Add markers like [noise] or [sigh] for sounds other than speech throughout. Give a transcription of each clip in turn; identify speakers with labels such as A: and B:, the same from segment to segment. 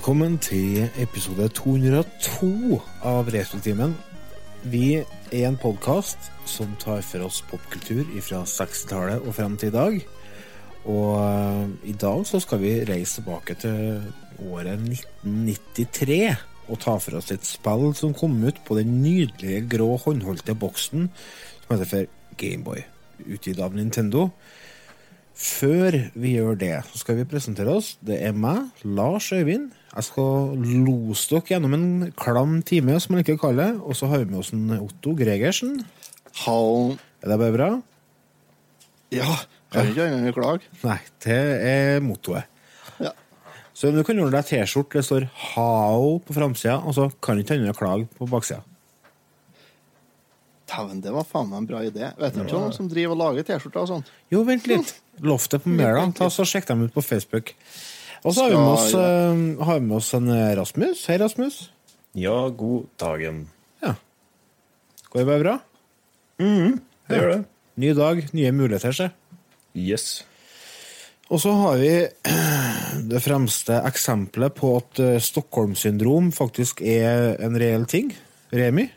A: Velkommen til episode 202 av Retrotimen. Vi er en podkast som tar for oss popkultur fra 60-tallet og frem til i dag. Og eh, i dag så skal vi reise tilbake til året 1993 og ta for oss et spill som kom ut på den nydelige grå håndholdte boksen som heter for Gameboy, utgitt av Nintendo. Før vi gjør det, så skal vi presentere oss. Det er meg, Lars Øyvind. Jeg skal lose dere gjennom en klam time, som man ikke kaller det. Og så har vi med oss en Otto Gregersen.
B: Hallo.
A: Er det bare bra?
B: Ja, kan ikke annet enn å klage.
A: Nei, det er mottoet.
B: Ja.
A: Så du kan gjøre deg T-skjorte det står 'Hao' på framsida, og så kan ikke annet enn å klage på baksida.
B: Dæven, det var faen meg en bra idé. Vet du ikke om noen som driver og lager T-skjorter og sånt?
A: Jo, vent litt. [laughs] Loftet på så Sjekk dem ut på Facebook. Og så har vi med oss, uh, har vi med oss en eh, Rasmus. Hei, Rasmus.
C: Ja, god dagen.
A: Ja. Går det bare bra?
C: mm, Det gjør det.
A: Ny dag, nye muligheter, se.
C: Yes.
A: Og så har vi [clears throat] det fremste eksempelet på at eh, Stockholm-syndrom faktisk er en reell ting. Remi?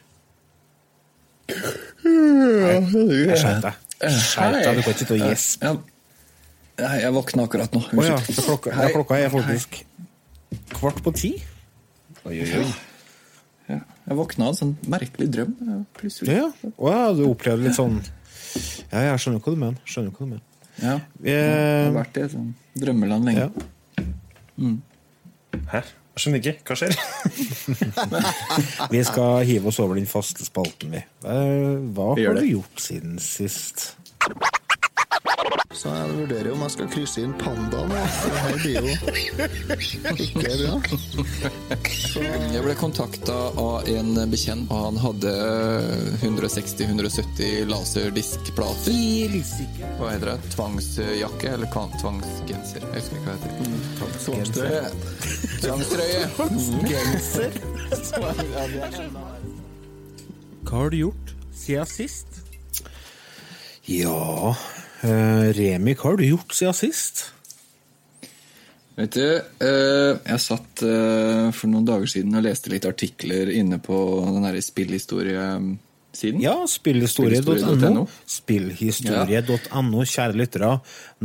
A: Jeg skjønte deg, du kan ikke sitte og gjespe.
D: Ja. Nei, jeg våkna akkurat nå.
A: Oh, ja, klokka, ja, klokka er faktisk kvart på ti.
C: Oi, oi, oi.
D: Ja, jeg våkna av en sånn merkelig drøm. ja, Plutselig.
A: Ja, ja. Oh, ja, du opplevde litt sånn Ja, jeg skjønner hva du mener. Skjønner hva du mener.
D: Ja, jeg har
A: Eh,
D: vært i et sånn drømmeland lenge.
A: ja.
C: Hæ? Jeg skjønner ikke. Hva skjer? [laughs]
A: Vi skal hive oss over den faste spalten, vi. Eh, Hva
D: Vi
A: har du gjort siden sist?
B: Så jeg vurderer om jeg skal krysse inn pandaen. Det her blir jo ikke bra.
D: Jeg ble kontakta av en bekjent, og han hadde 160-170 laserdiskplater. Hva heter det? Tvangsjakke? Eller tvangsgenser? Jeg husker ikke hva det heter.
B: Tvangstrøye.
D: Tvangstrøye!
B: Genser.
A: Hva har du gjort siden sist? Ja Remi, hva har du gjort siden sist?
D: Vet du, eh, jeg satt eh, for noen dager siden og leste litt artikler inne på den spillhistorie-siden.
A: Ja, spillhistorie.no.
D: Spillhistorie.no.
A: Kjære lyttere.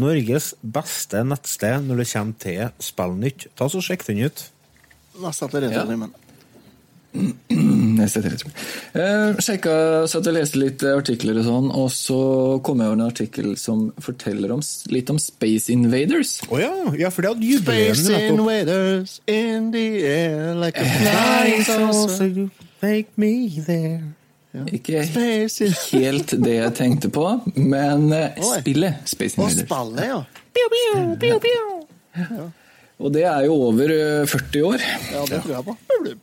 A: Norges beste nettsted når det kommer til spillnytt. Ta så Sjekk den ut.
B: Neste etter
D: Ja.
B: retrotimen.
D: Jeg setter rett. Eh, sjekka, satt og leste litt eh, artikler og sånn, og så kom jeg over en artikkel som forteller om, litt om Space Invaders.
A: Å ja, ja, for det hadde jubileum
B: Space invaders in the air like a flying saucer.
A: you make me there.
D: Ikke helt det jeg tenkte på, men spillet Space Invaders.
B: Og spillet ja. Pew, pew, pew, pew. ja.
D: Og det er jo over eh, 40 år.
B: Ja, det tror jeg på. Bublu,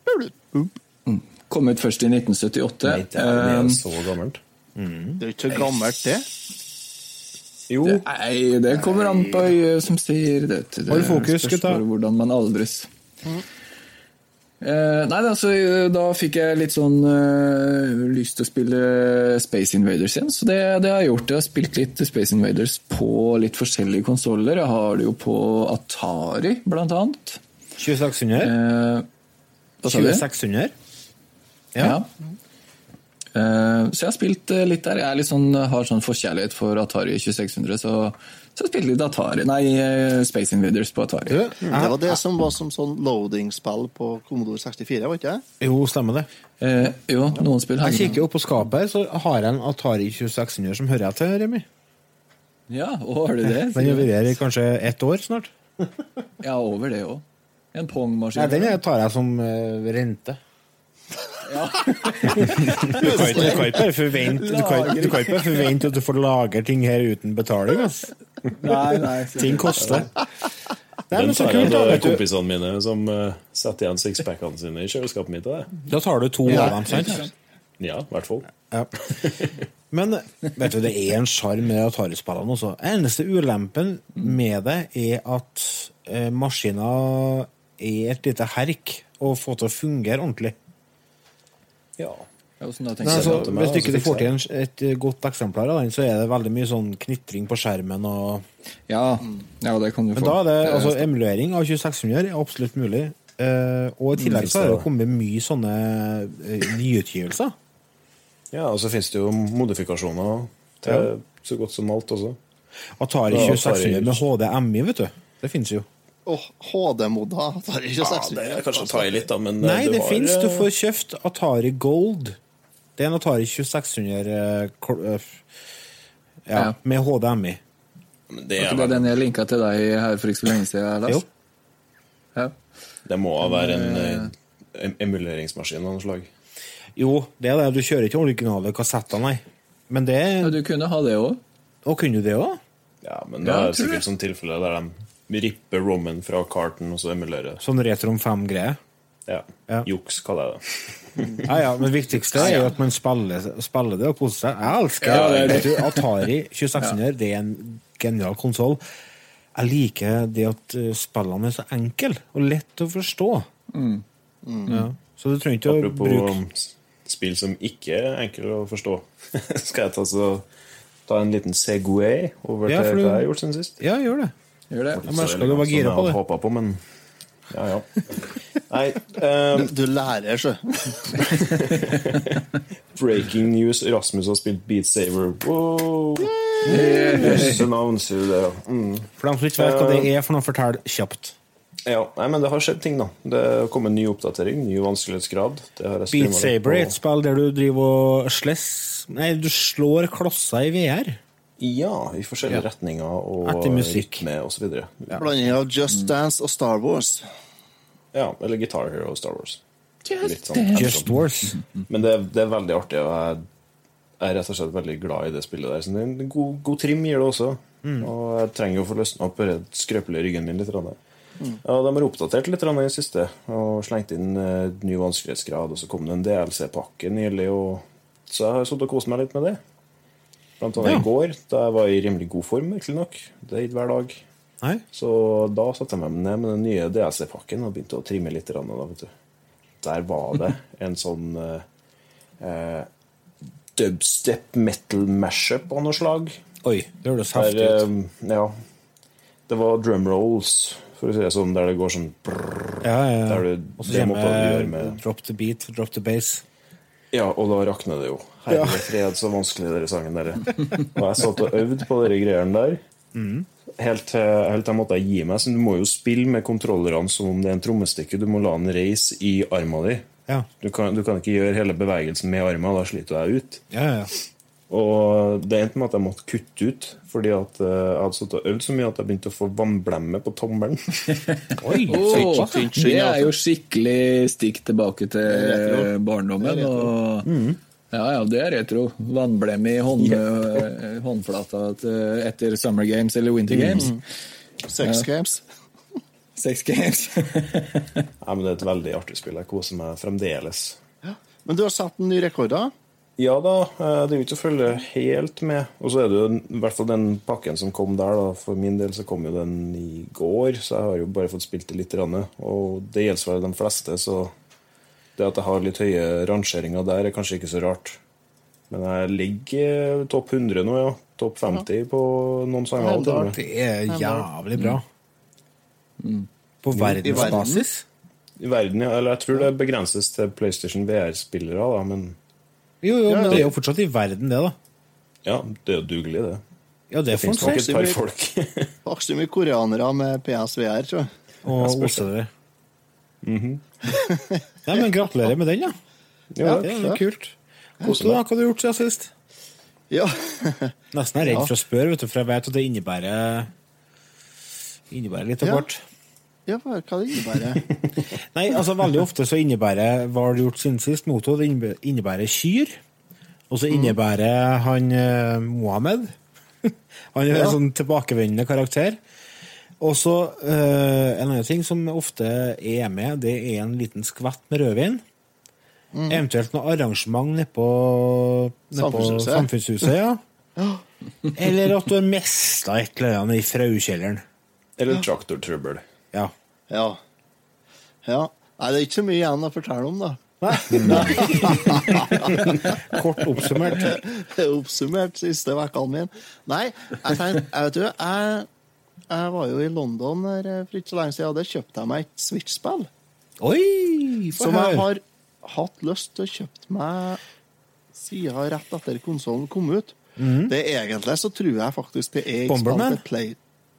B: bub.
D: Kom ut først i 1978.
C: Nei, det er
D: jo
C: så gammelt.
B: Det er ikke så gammelt, det.
C: Jo,
D: Nei, det kommer an på øyet som sier det. det
A: Hold fokus,
D: spørs hvordan man aldres. Eh, nei, altså, da fikk jeg litt sånn uh, lyst til å spille Space Invaders igjen, så det, det har jeg gjort. Jeg har spilt litt Space Invaders på litt forskjellige konsoller. Jeg har det jo på Atari, blant annet.
A: 2600?
D: Uh, hva sa du?
A: 2600?
D: Ja. Uh, så jeg har spilt eh, litt der. Jeg er sånn, har sånn forkjærlighet for Atari 2600, så, så spilte litt Atari, nei, eh, Space Invaders på Atari.
A: Du,
B: Det var det som var som sånn loading-spill på Commodore 64, var ikke det?
A: Jo, stemmer det.
D: Eh, jo, noen spill
A: Jeg kikker opp på skapet her, så har jeg en Atari 2600 som hører jeg til, Remi.
D: Ja, og har du det? [laughs]
A: Den har vært i kanskje ett år snart.
D: Ja, over det òg. En Pong-maskin.
A: Nei, den tar jeg som eh, rente.
D: Ja.
A: Du kan ikke, du bare forvente du kan, ikke bare forvente at du får lager ting her uten betaling. ass.
D: Nei, nei.
A: Ting koster. Nei,
C: den tar jeg
A: av da.
C: til
A: Vet du.
C: kompisene mine som uh, setter igjen sixpackene sine i kjøleskapet mitt. det.
A: Da tar du to
B: Ja.
A: av dem, sant?
C: Ja, i hvert fall.
A: Ja. [laughs] Men vet du, det er en sjarm med Atari-spillene også. Eneste ulempen med det er at uh, maskiner er et lite herk å få til å fungere ordentlig.
C: Ja.
D: Ja,
A: Nei, altså,
C: meg,
A: hvis du ikke får til et godt eksemplar av den, så er det veldig mye sånn knitring på skjermen. Og...
D: Ja, ja, det kan du få.
A: Men da er det, altså, emulering av 2600 er absolutt mulig. Uh, og i tillegg
C: Mm,
A: så har det kommet mye sånne uh, nyutgivelser.
C: Ja, og så finnes det jo modifikasjoner til så godt som alt også.
A: Atari 2600 med HDMI, vet du. Det finnes jo.
B: Åh, HD-modda tar ikke
C: Ja, det er kanskje å ta i litt, da, men eh,
A: Nei, det
C: har,
A: fins. Du
C: eh,
A: får kjøpt Atari Gold. Det er en Atari 2600 eh, eh, ja,
D: Ja.
A: med HDMI.
C: men det, er
D: ikke det den jeg linka til deg her for ikke så lenge siden? Lars?
A: Jo.
D: Ja.
C: det må være en eh, emuleringsmaskin av noe slag.
A: Jo, det er det. Du kjører ikke originale kassetter, nei. Men det
D: Ja, du kunne ha det òg.
A: Og kunne du det òg?
C: Ja, men det
D: Ja,
C: er sikkert sånn tilfelle der de ripper rommen fra karten og så emulere.
A: Sånn Retrom 5-greie?
C: Ja.
A: Ja.
C: Juks, kaller jeg det. [laughs]
A: Ja, ja, men det viktigste er jo at man spiller, spiller det og koser seg. Jeg elsker
D: Ja, det
A: det. du, Atari 2600. Det er en genial konsoll. Jeg liker det at uh, spillene er så enkle og lett å forstå. Ja. Så du trenger ikke å bruke
C: um, spill som ikke er enkle å forstå. [laughs] Skal jeg ta, så, ta en liten Segway over
A: Ja,
C: til hva jeg har gjort siden sist?
A: Ja, gjør det.
D: Gjør det.
A: Jeg merka du var gira på det.
C: jeg hadde på, men ja, ja. [laughs] Nei, um,
B: Du lærer, sjø. [laughs]
C: breaking news. Rasmus har spilt Beat Saver. Wow! Jøsse navn, sier du det. ja. Mm.
A: For dem som ikke vet hva det er for noe, fortell kjapt.
C: Ja, nei, men det har skjedd ting, da. Det kom en ny oppdatering, ny vanskelighetsgrad. Det har jeg
A: Beat Saber er et spill der du driver og sless Nei, du slår klosser i VR.
C: Ja, i forskjellige
A: Ja.
C: retninger og
A: musikk.
C: rytme osv. Ja.
B: Blanding av Just Dance og Star Wars.
C: Ja, eller Guitar Hero og Star Wars. Just, sånn,
A: Just Wars.
C: Men det, det er veldig artig, og jeg er rett og slett veldig glad i det spillet der. Så det er en god, god trim gir det også. Og jeg trenger å få løsna opp den skrøpelige ryggen min litt. Mm. Ja, de har oppdatert litt i det siste og slengt inn uh, ny vanskelighetsgrad. Og så kom det en DLC-pakke nylig, og så jeg har sittet og kost meg litt med det. Blant annet
A: Ja.
C: i går, da jeg var i rimelig god form, nok. Det er hver dag.
A: Nei?
C: Så da satte jeg meg ned med den nye DLC-pakken og begynte å trimme litt. Da, vet du. Der var det [laughs] en sånn eh, eh, dubstep metal mashup av noe slag.
A: Oi, det høres heftig ut.
C: eh, ja, det var drum rolls, for å si det sånn, der det går sånn brrr,
A: Ja, ja, ja.
C: der du, Det måtte du gjøre med
A: drop the beat, drop the bass.
C: Ja, og da rakner det jo. Herre fred, så vanskelig dere sangen der er. Og jeg satt og øvde på de greiene der. Helt til helt til jeg måtte gi meg. Så du må jo spille med kontrollerne som om det er en trommestikke. Du må la den reise i armen din.
A: Ja,
C: Du kan, du kan ikke gjøre hele bevegelsen med armen, da sliter du deg ut.
A: ja, ja. ja.
C: Og det endte med at jeg måtte kutte ut, fordi at eh, jeg hadde sittet og øvd så mye at jeg begynte å få vannblemme på tommelen. [laughs]
A: Oi, oh, ja.
D: det er
B: altså.
D: jo skikkelig stikk tilbake til barndommen. Og, ja, ja, det er retro. Vannblemme i hånd, eh, håndflata etter Summer Games eller Winter Games.
B: Sex Games. [laughs]
D: Sex Games. [laughs]
C: ja, men Det er et veldig artig spill. Jeg koser meg fremdeles.
B: Men du har satt en ny rekord, da?
C: Ja da, eh, det er jo ikke å følge helt med. Og så er det jo den- i hvert fall den pakken som kom der. da. For min del så kom jo den i går, så jeg har jo bare fått spilt det litt. grann. Og det gjelder vel de fleste, så det at jeg har litt høye rangeringer der, er kanskje ikke så rart. Men jeg ligger eh, topp 100 nå, ja. Topp 50 på noen sanger.
B: Ja.
A: Det er jævlig bra. På verdensbasis?
C: I verden, ja. Eller jeg tror det begrenses til PlayStation VR-spillere, da, men
A: Jo, jo,
B: Ja,
A: men
B: det-
A: er jo fortsatt i verden, det, da.
C: ja, det er jo dugelig, det.
A: Ja, det
C: Det
A: man
C: nok et par folk. [laughs]
B: Faktisk mye koreanere med PSVR, tror jeg.
A: Og
C: Jeg Mm
A: -hmm. [laughs] Nei, men gratulerer med den, da.
C: Ja,
A: Det er kult. Hvordan da? Hva har du gjort siden sist?
B: Ja.
A: Nesten er jeg redd for å spørre, vet du, for jeg vet at det innebærer Innebærer litt av hvert.
B: ja, hva hva det innebærer [laughs]
A: Nei, altså veldig ofte så innebærer hva har du gjort siden sist, Moto, det innebærer- kyr. Og så innebærer han eh, Mohammed. [laughs] Han er
B: Ja.
A: en sånn tilbakevendende karakter. Og så eh, en annen ting som ofte er med, det er en liten skvett med rødvin. Eventuelt noe arrangement nede på,
B: Samfunnshuset.
A: Samfunnshuset. [laughs] Ja. Eller at du har mista et eller annet i fraukjelleren.
C: Eller traktortrøbbel.
A: Ja.
B: Ja. ja. Nei, det er ikke så mye igjen å fortelle om, da. [laughs]
A: Kort oppsummert.
B: Er [laughs] oppsummert siste ukene mine. Nei, jeg tenkte, jeg vet du, jeg, jeg var jo i London her for ikke så lenge siden, og der kjøpte jeg meg et Switch-spill.
A: Oi!
B: Som jeg har hatt lyst til å kjøpe meg siden rett etter konsollen kom ut. Det er Egentlig så tror jeg faktisk det er
A: Bomberman?
B: Play...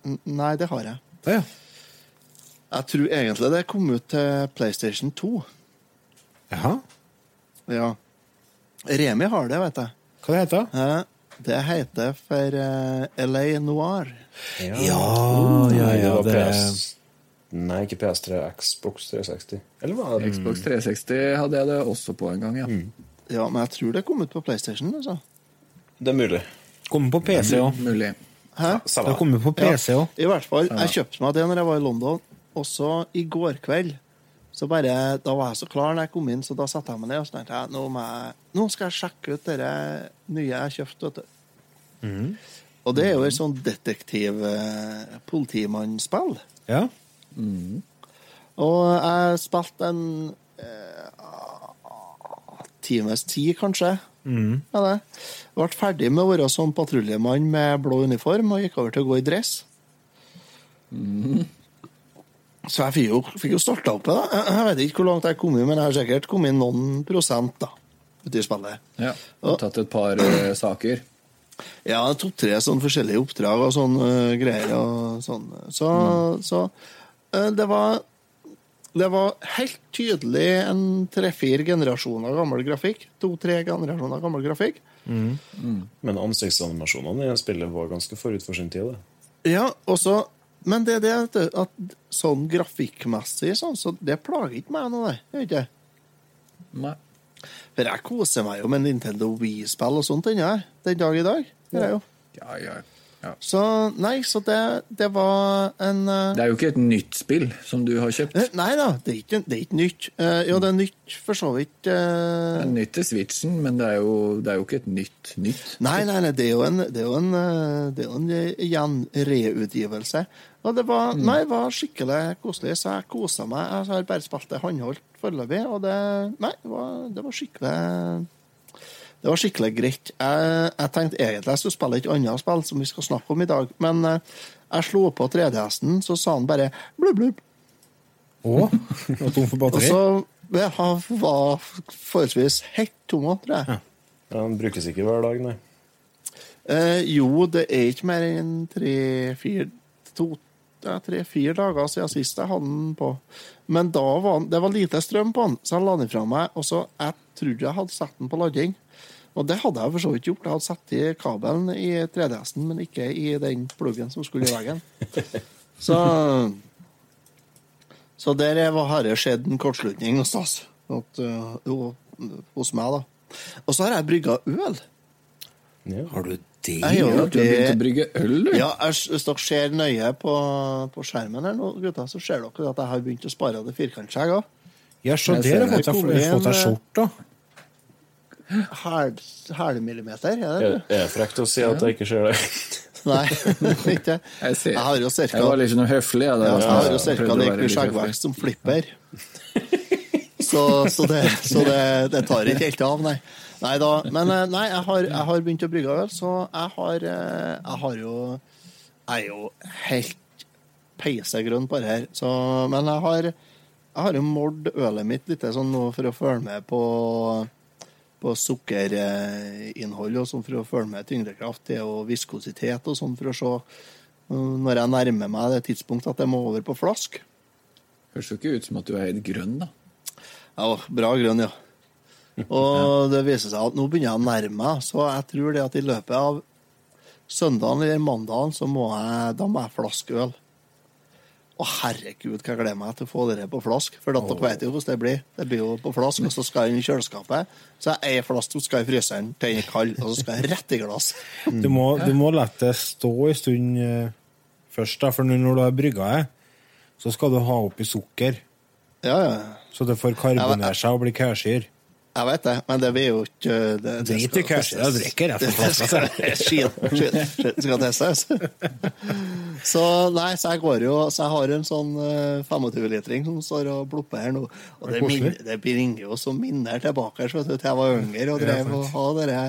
B: Nei, det har jeg.
A: Å, ja.
B: Jeg tror egentlig det kom ut til PlayStation 2.
A: Jaha.
B: Ja. Remi har det, vet jeg.
A: Hva det heter det?
B: Eh, Det heter for uh, LA Noir.
A: Ja, ja,
C: ja, det
A: ja.
C: var
A: Det,
C: PS... Nei, ikke PS3, Xbox 360. Eller var det?
D: Xbox 360 hadde jeg det også på en gang, ja.
B: Ja, men jeg tror det kom ut på PlayStation. altså.
C: Det er mulig.
A: kommer på PC òg.
D: Mulig.
B: Hæ?
C: Samme.
A: Det kommer på PC òg.
B: I hvert fall, Jeg kjøpte meg det når jeg var i London. Også i går kveld. Så bare, Da var jeg så klar når jeg kom inn, så da satte jeg meg ned og tenkte jeg, nå, må jeg, nå skal jeg sjekke ut det nye jeg har kjøpt. vet du. Og det er jo et sånn detektiv-politimannspill.
A: Ja.
B: Og jeg spilte en eh, times tid, kanskje. Ja, det. Ble ferdig med å være sånn patruljemann med blå uniform og gikk over til å gå i dress. Så jeg fikk jo, fikk jo starta opp det. Jeg, Jeg vet ikke hvor langt jeg kom inn, men jeg har sikkert kommet inn noen prosent da, ute i spillet.
D: Ja. Du har tatt et par uh, saker.
B: Ja, to-tre sånn forskjellige oppdrag og sånn uh, greier. og sånn. Så, så uh, det var Det var helt tydelig en tre-fire generasjoner gammel grafikk. To-tre generasjoner gammel grafikk.
C: Men ansiktsanimasjonene i spillet var ganske forut for sin tid. Det.
B: Ja, og så Men det er det vet du, at sånn grafikkmessig sånn, så det plager ikke meg noe, det. Gjør ikke det?
D: Nei.
B: For jeg koser meg jo med Nintendo Wii-spill og sånt ennå. Den dag i dag. Det er jo.
D: Ja, ja. Ja.
B: Så nei, så det, det var en uh...
D: Det er jo ikke et nytt spill som du har kjøpt.
B: Eh, Nei da, det er ikke, det er ikke nytt. Uh, jo, det er nytt for så vidt.
D: Det
B: eh,
D: er nytt til Switchen, men det er jo, det er jo ikke et nytt nytt.
B: nei, nei, nei, det er jo en, det jo en, det jo en igjen reutgivelse. Og det var, nei, det var skikkelig koselig, så jeg kosa meg. Jeg har bare spilt det håndholdt foreløpig, og det, nei, det, var, det var skikkelig det var skikkelig greit. Jeg, jeg tenkte egentlig jeg skulle spille et annet spill som vi skal snakke om i dag, men eh, jeg slo på 3DS-en, så sa han bare blubb, blubb.
A: Å, var tom for batteri?
B: Og så ja, var forholdsvis helt tom, tror jeg.
C: Ja, Den brukes ikke hver dag, nei.
B: Eh, jo, det er ikke mer enn tre-fire tre-fire dager siden sist jeg hadde den på. Men da var det var lite strøm på den, så jeg la den fra meg. Og så jeg trodde jeg hadde satt den på lading. Og det hadde jeg for så vidt gjort. Jeg hadde satt i kabelen i 3DS-en, men ikke i den pluggen som skulle i veggen. [laughs] Så Så der var- har det skjedd en kortslutning hos oss. At, jo, hos meg, da. Og så har jeg brygga øl.
C: Ja.
A: Har du det?
B: Jeg gjør
D: du har begynt å brygge øl, du.
B: Ja, jeg, Hvis dere ser nøye på, på skjermen her nå, gutta, så ser dere at jeg har begynt å spare det firkantskjegget. òg.
A: Ja, så
D: Jeg
A: der har
D: det.
A: fått deg seg
B: eh.
A: skjorte.
B: Hælemillimeter, er
C: Er
B: det?
C: er det frekt å si at jeg ikke ser det? [laughs]
B: Nei, ikke.
D: Jeg ser.
B: Jeg har jo
D: Jeg var litt noe høflig. Jeg,
B: Ja, jeg har jo cirka like mye skjeggvekst som flipper. Så, så, det, så det, det tar ikke helt av, nei. Nei da. Men eh, nei, jeg har, jeg har begynt å brygge øl, så jeg har, eh, jeg har jo Jeg er jo helt peisegrønn på det her. Så, men jeg har, jeg har jo målt ølet mitt litt sånn nå for å følge med på på sukkerinnhold og sånn for å følge med tyngdekraft og viskositet og sånn for å se når jeg nærmer meg det tidspunktet at jeg må over på flask.
D: Høres jo ikke ut som at du er helt grønn, da.
B: Ja, bra grønn, ja. Og [laughs] det viser seg at nå begynner jeg å nærme meg, så jeg tror det at i løpet av søndagen eller mandagen så må jeg, da må jeg flaske øl. Å herregud, hva jeg gleder meg til å få det på flask. For dere vet jo hvordan det blir. Det blir jo på flask, og så skal den i kjøleskapet. Så jeg er flask, så skal jeg i fryseren til den er kald, og så skal jeg rett i glass. [laughs]
A: Du må, du må la det stå en stund eh, først, da, for når du har brygga det, så skal du ha oppi sukker,
B: Ja, ja.
A: så det får karbonere seg og bli kærsyr.
B: Jeg vet det, men det blir jo ikke det,
A: Drit i
B: testes.
A: jeg drikker.
B: Det skal- Skit, skal testes. Så nei, så jeg går jo Så jeg har en sånn eh, 25-litring som står og plopper her nå. Og det, minner, det bringer jo som minner tilbake så vet du, til jeg var yngre og drev og hadde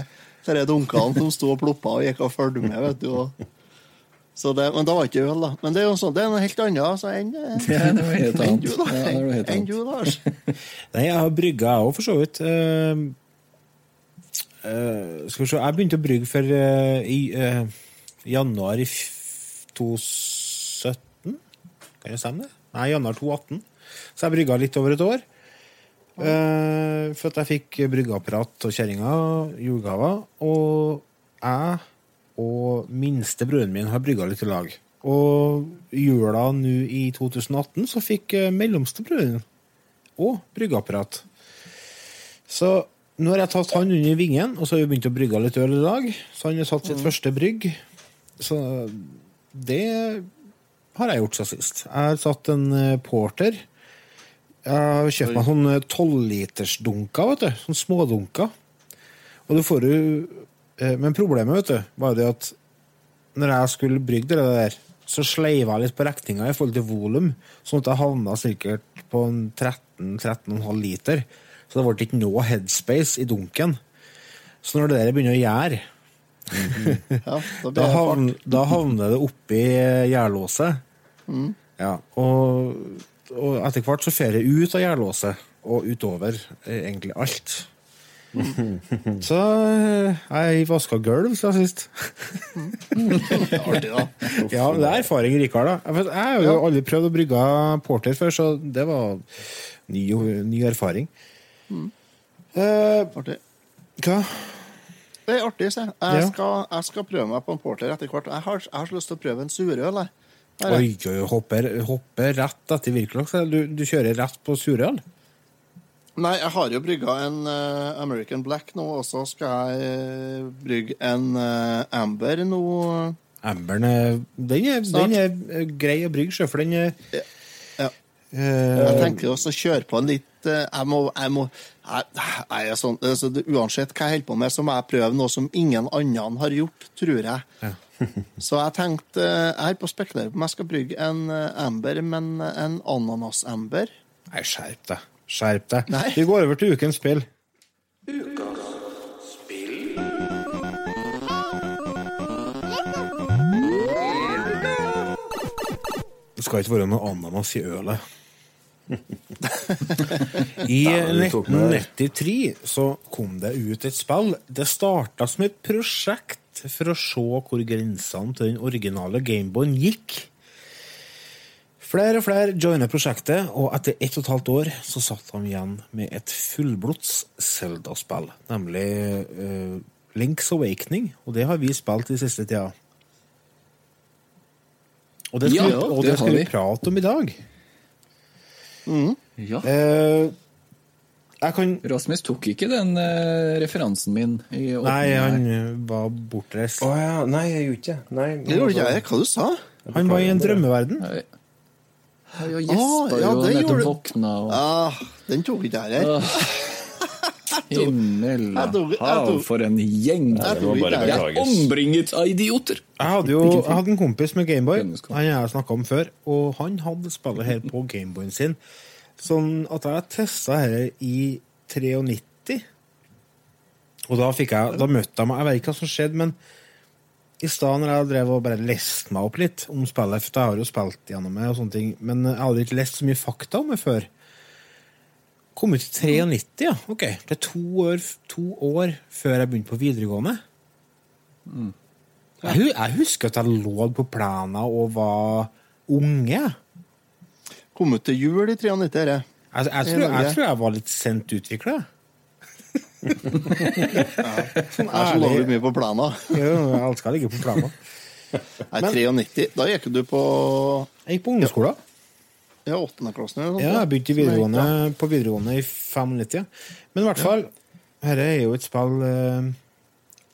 B: disse dunkene som sto og ploppa og gikk og fulgte med, vet du. Og, det, men da var ikke øl, da. Men det er jo sånn, det er noe helt annet altså, enn [laughs]
D: helt annet.
B: du, da.
D: Ja,
B: Enn du, Lars. [laughs]
A: Nei, jeg har brygga, jeg òg, for så vidt. Uh, uh, skal vi se Jeg begynte å brygge for uh, i januar i f- 2017. Kan det stemme? det? Nei, januar 2018. Så jeg brygga litt over et år. For at jeg fikk bryggeapparat og kjerringa julegaver. Og jeg og minstebroren min har brygga litt i lag. Og jula nå i 2018 så fikk eh, mellomstebroren og bryggeapparat. Så nå har jeg tatt han under vingen, og så har vi begynt å brygge litt øl i dag. Så han har satt sitt første brygg. Så det har jeg gjort siden sist. Jeg har satt en eh, porter. Jeg har kjøpt meg sånne tolvlitersdunker, vet du. Sånne smådunker. Og du får jo eh, Men problemet, vet du, var det at når jeg skulle brygge det der, så sleiva jeg litt på rekninga i forhold til volum, sånn at jeg havna sikkert på en 13-13,5 liter. Så det ble ikke noe headspace i dunken. Så når det der begynner å gjære,
B: Ja, [laughs] da
A: da, havn, havner det oppi gjærlåset. Ja, og, og etter hvert så fer det ut av gjærlåset, og utover eh, egentlig alt. [laughs] Så eh, jeg vaska gulv siden sist. [laughs]
B: Artig, da. [laughs]
A: Ja, det er erfaring, Rikard. da. Jeg har jo aldri prøvd å brygge porter før, så det var ny, ny erfaring. Eh,
B: Artig.
A: hva?
B: Det er artig, se. Jeg, skal, jeg skal prøve meg på en porter etter hvert. Jeg har, jeg har så lyst til å prøve en surøl. jeg.
A: Oi, hopper, hopper rett etter Wirkola. så Du, du kjører rett på surøl?
B: Nei, jeg har jo brygga en uh, American Black nå, og så skal jeg uh, brygge en uh, Amber nå.
A: Amberen er, den er, den er grei å brygge, sjøl, for den er
B: Ja. Jeg tenker også å kjøre på en litt Jeg må, jeg må jeg, jeg er sånn, altså, Uansett hva jeg holder på med, så må jeg prøve noe som ingen andre har gjort, tror jeg. [laughs] så jeg tenkte Jeg er på å spekulere på om jeg skal brygge en Amber, men en ananas-Amber.
A: Nei, skjerp deg. Skjerp deg.
B: Nei.
A: Vi går over til ukens spill. Det skal ikke være noe ananas i ølet. [laughs] I
C: du tok med det.
A: 1993 så kom det ut et spill. Det starta som et prosjekt for å se hvor grensene til den originale Gameboyen gikk. Flere og flere joiner prosjektet, og etter ett og et halvt år så satt han igjen med et fullblods Zelda-spill, nemlig uh, Link's Awakening, og det har vi spilt i siste tida. Og det skal,
D: Ja,
A: vi, og
D: det
A: det skal vi
D: vi.
A: prate om i dag.
D: Ja.
A: Uh, jeg kan
D: Rasmus tok ikke den uh, referansen min. I
A: Nei, han her. var bortreist.
C: Å ja, nei, jeg gjorde ikke. Nei,
B: Det gjorde ikke jeg. Hva du sa
A: Han var i en drømmeverden.
D: Nei. Har gjespa
B: ja,
D: jo
B: når de
D: våkna og
B: ah, Den tok ikke [laughs] jeg her.
D: Himmel
B: Jeg
D: hav, for en gjeng!
B: Jeg
D: er
C: ombringet
D: omringet av idioter!
A: Jeg hadde jo jeg hadde en kompis med Gameboy. Han har jeg snakka om før. Og han hadde spillet her på Gameboyen sin. Sånn at jeg testa dette i 93. Og da fikk jeg, da møtte jeg meg Jeg vet ikke hva som skjedde, men i stad når jeg drev og bare leste meg opp litt om spillet For jeg har jo spilt gjennom det, og sånne ting men jeg hadde ikke lest så mye fakta om det før. Kom ut i 93, ja. Ok. Det er to år, to år før jeg begynte på videregående. Jeg, Ja. jeg husker at jeg lå på plena og var unge.
B: Kom ut til jul i 93. dette.
A: Jeg, jeg, tror, jeg tror jeg var litt sent utvikla. Sånn
B: er så lå du mye på plana. [laughs]
A: Jo, alt skal ligge på plana.
B: Nei, 93. Da gikk du på
A: Jeg gikk på ungdomsskolen.
B: ja, åttendeklassen eller noe
A: Ja, jeg begynte videregående, på videregående i 95. Men i hvert fall, dette er jo et spill uh,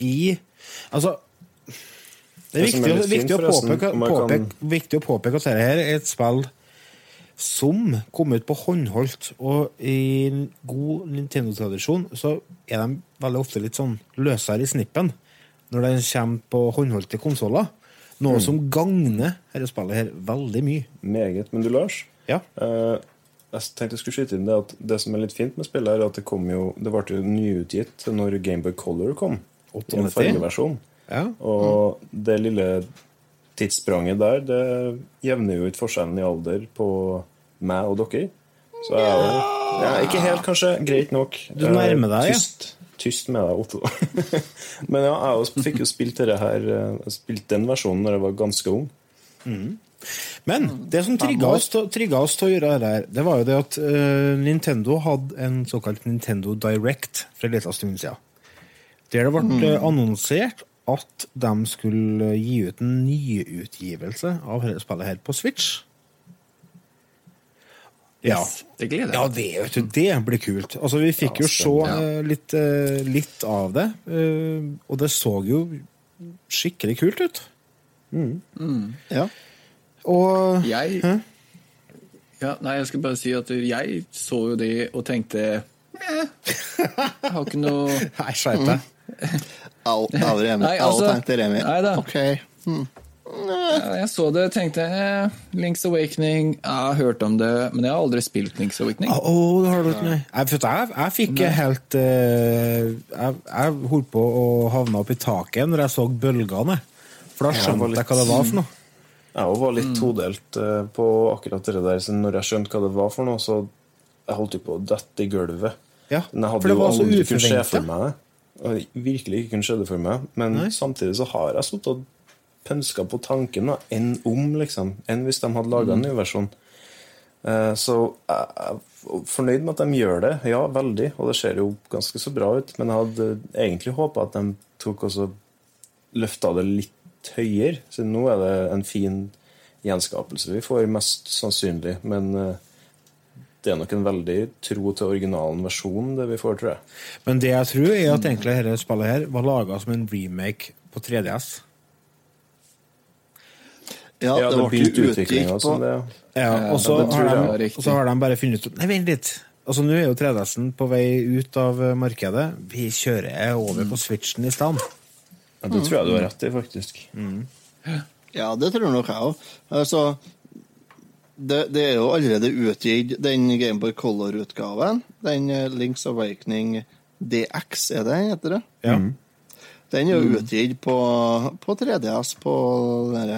A: i Altså Det er
C: Det er viktig,
A: viktig, å påpeke,
C: jeg kan-
A: påpeke, viktig å påpeke at dette er et spill som kom ut på håndholdt, og i god Nintendo-tradisjon så er de veldig ofte litt sånn løsere i snippen når de kommer på håndholdte konsoller. Noe som gagner dette spillet her veldig mye.
C: Meget. Men du, Lars,
A: Ja.
C: eh, jeg tenkte jeg skulle skyte inn det at det som er litt fint med spillet, er at det kom jo Det ble jo nyutgitt når Gameboy Color kom. I en fargeversjon.
A: ja.
C: Og det lille tidsspranget der, det jevner jo ut forskjellen i alder på meg og dere. Så jeg er jo ja, Ikke helt, kanskje. Greit nok.
A: Du nærmer deg, ja.
C: Tyst, tyst med deg, Otto. [laughs] Men ja, jeg fikk jo spilt dette her spilt den versjonen når jeg var ganske ung.
A: Men det som trigga oss, oss til å gjøre det her, det var jo det at uh, Nintendo hadde en såkalt Nintendo Direct for en liten stund siden. Der det ble mm. annonsert at de skulle gi ut en nyutgivelse av dette spillet her på Switch. Ja.
D: Yes, det gleder
A: Ja, det, vet du, det blir kult. Altså, vi fikk jo se
D: spennende,
A: eh, litt, eh, litt av det, eh, og det så jo skikkelig kult ut.
B: Ja.
A: Og
D: Jeg ja, Nei, jeg skal bare si at jeg så jo det og tenkte eh, Jeg har ikke noe [laughs]
A: Nei, skjerp deg.
B: Au, au, Remi.
D: Nei,
B: Au,
D: altså-
B: tenkte Remi.
D: Nei da.
B: Okay.
D: Hmm. Jeg så det og tenkte eh, Links Awakening, jeg har hørt om det, men jeg har aldri spilt Links Awakening.
A: Å, det har du ikke, nei. Jeg, jeg, jeg fikk helt uh, jeg, jeg holdt på å havne opp i taket når jeg så bølgene. For da skjønte jeg,
C: litt, jeg
A: hva det var for noe.
C: Jeg var litt todelt eh, på akkurat det der. Så når jeg skjønte hva det var for noe, så jeg holdt jo på å dette i gulvet.
A: Ja,
C: Men jeg
A: for
C: hadde
A: det
C: jo
A: var så
C: aldri kunnet se for meg det. Jeg virkelig ikke kunne se det for meg. Men
A: Nei.
C: samtidig så har jeg sittet og pønska på tanken da, enn om, liksom. Enn hvis de hadde laga en
A: Mm.
C: ny versjon. Eh, Så jeg er fornøyd med at de gjør det. Ja, veldig. Og det ser jo ganske så bra ut. Men jeg hadde egentlig håpa at de tok også løfta det litt høyere. Så nå er det en fin gjenskapelse vi får, mest sannsynlig. Men eh, det er nok en veldig tro til originalen versjon, det vi får, tror jeg.
A: Men det jeg tror, er at egentlig dette spillet her var laga som en remake på 3DS.
B: Ja,
C: Ja,
B: det
C: det
B: ble
C: begynte
B: jo
C: utviklinga
B: på
C: som det.
A: Ja, og så
D: det
A: har, de- og så har de bare funnet ut Nei, vent litt. Altså, Nå er jo 3DS-en på vei ut av markedet. Vi kjører over på Switchen i stedet.
C: Ja, det tror jeg du har rett i, faktisk.
B: Ja, det tror nok jeg òg. Altså, det, det er jo allerede utgitt, den Gameboy Color-utgaven. Den eh, Links Awakening DX, er det den heter det?
A: Ja.
B: Den er jo utgitt på, på 3DS, på den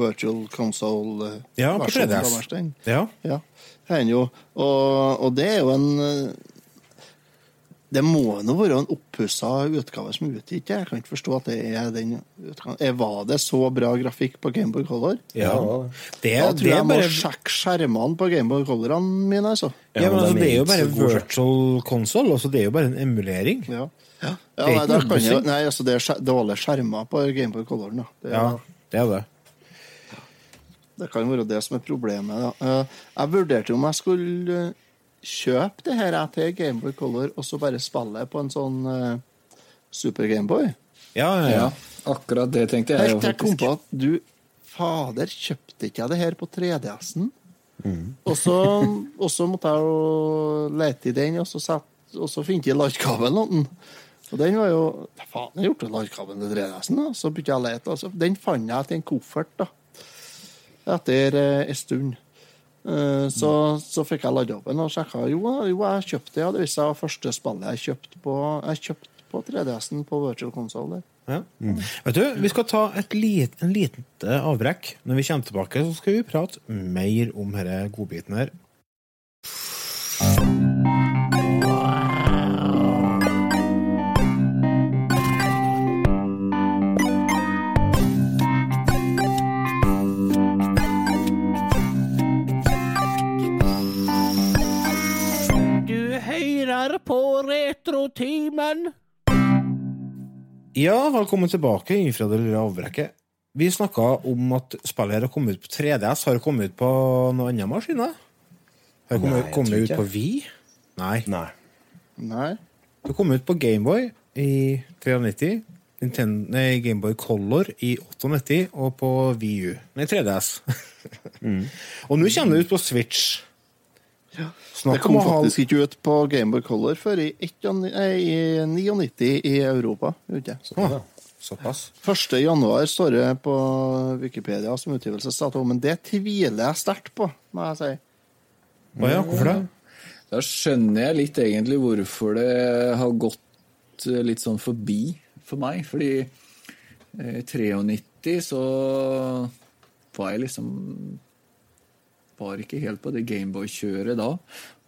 B: virtual console eh,
A: Ja, på 3DS. ja.
B: Ja, den jo. Og, og det er jo en eh, Det må nå være en oppussa utgave som er utgitt. Jeg kan ikke forstå at det er den utgaven. Var det så bra grafikk på Gameboy Color?
A: ja. Det,
B: Da tror
A: jeg
B: jeg må sjekke skjermene på Gameboy Colorene mine, altså.
A: Ja, men
C: men
A: altså, Det er jo bare virtual console. Altså, det er jo bare en emulering.
B: Ja. Ja,
A: Det er
B: nei,
A: ikke
B: kan jeg, nei, altså det er dårlige skjermer på Gameboy Coloren. Da. Det,
A: Ja, det er det.
B: det kan være det som er problemet. Da. Eh, Jeg vurderte om jeg skulle eh, kjøpe det her til Gameboy Color og så bare spille på en sånn uh, Super Gameboy.
A: Ja, ja, ja.
D: Ja, akkurat det tenkte jeg
B: Helt til jeg kom på at du Fader, kjøpte ikke jeg det her på 3DS-en? Og, så, og så måtte jeg jo lete i den, og så, sett, og så fant jeg ladekabelen. Og den var jo Faen, jeg gjorde ladekabelen til 3DS-en. da. Så begynte jeg å lete. Altså. Den fant jeg til en koffert da. etter eh, en stund. Eh, så, så fikk jeg ladd opp den og sjekka. Jo, jo, jeg kjøpte det. Ja. Det viste seg første spillet jeg kjøpte på, kjøpt på 3DS-en på Virtual Console.
A: Ja. Vet du, Vi skal ta et lit, en liten avbrekk. Når vi kommer tilbake, så skal vi prate mer om denne godbiten her.
E: På Retrotimen.
A: Ja, velkommen tilbake fra det lille avbrekket. Vi snakka om at spillet her har kommet ut på 3DS. Har det kommet ut på noen andre maskiner? Har det kommet,
C: Nei,
A: kommet ut på Wii? Nei.
C: Nei.
B: Nei.
A: Det kom ut på Gameboy i 93, Nintendo, nei, Gameboy Color i 98 og på VU. Nei, 3DS. [laughs] Og nå kommer det ut på Switch.
B: Det
A: Snakk
B: kom
A: om å
B: faktisk ikke ut på Gameboy Color før i, 91 i 99 i Europa. ikke?
A: Såpass.
B: 1. januar står det på Wikipedia som utgivelsesdato, men det tviler jeg sterkt på, må jeg si.
A: Å ja, hvorfor det?
D: Da skjønner jeg litt egentlig hvorfor det har gått litt sånn forbi for meg. Fordi eh, 93 så var jeg liksom Var ikke helt på det Gameboy-kjøret da.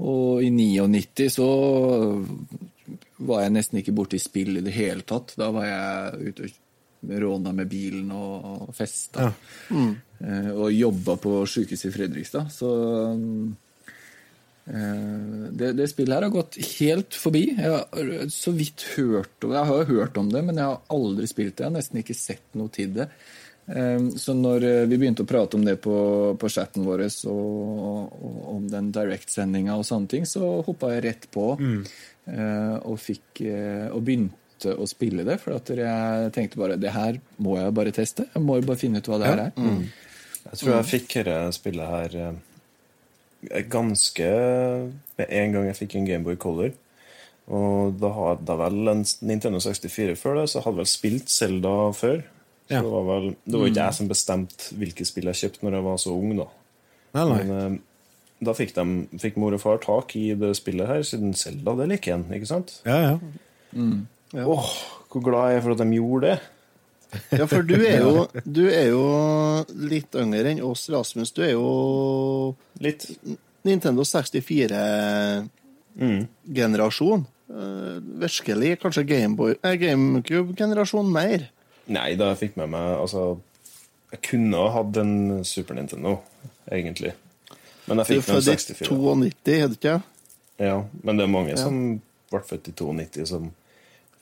D: Og i 99 så var jeg nesten ikke borte i spill i det hele tatt. Da var jeg ute og råna med bilen og festa. Eh, Og jobba på sykehuset i Fredrikstad. Så eh, det, det spillet her har gått helt forbi. Jeg har så vidt hørt om det. Jeg har hørt om det, men jeg har aldri spilt det. Jeg har nesten ikke sett noe til det. Eh, Så når eh, vi begynte å prate om det på, på chatten vår, og, og om den direktsendinga og sånne ting, så hoppa jeg rett på mm. og, fikk, eh, og begynte å spille det. For at jeg tenkte bare det her må jeg bare teste. Jeg må jo bare finne ut hva det her er.
C: Jeg tror jeg fikk dette spillet her eh, ganske med en gang jeg fikk en Gameboy Color. Og da hadde jeg vel en Nintendo 64 før det, så jeg hadde vel spilt Zelda før. Så
A: Ja.
C: det var vel Det var ikke jeg som bestemte hvilke spill jeg kjøpte når jeg var så ung, da.
A: Nei, nei.
C: Men eh, da fikk, de, fikk mor og far tak i det spillet her, siden Zelda det liker en, ikke sant?
A: Ja, ja.
B: Ja.
C: Åh, hvor glad jeg er for at de gjorde det.
B: Ja, for du er [laughs] jo, du er jo litt yngre enn oss, Rasmus. Du er jo
C: Litt.
B: Nintendo 64-generasjon. Mm. virkelig. Kanskje eh, GameCube-generasjon mer.
C: Nei, da jeg fikk med meg Altså, jeg kunne ha hatt en Super Nintendo, egentlig. Men jeg
B: Du er
C: fikk en
B: født i 92, er du ikke?
C: Ja, men det er mange
B: Ja.
C: som ble født i 92 som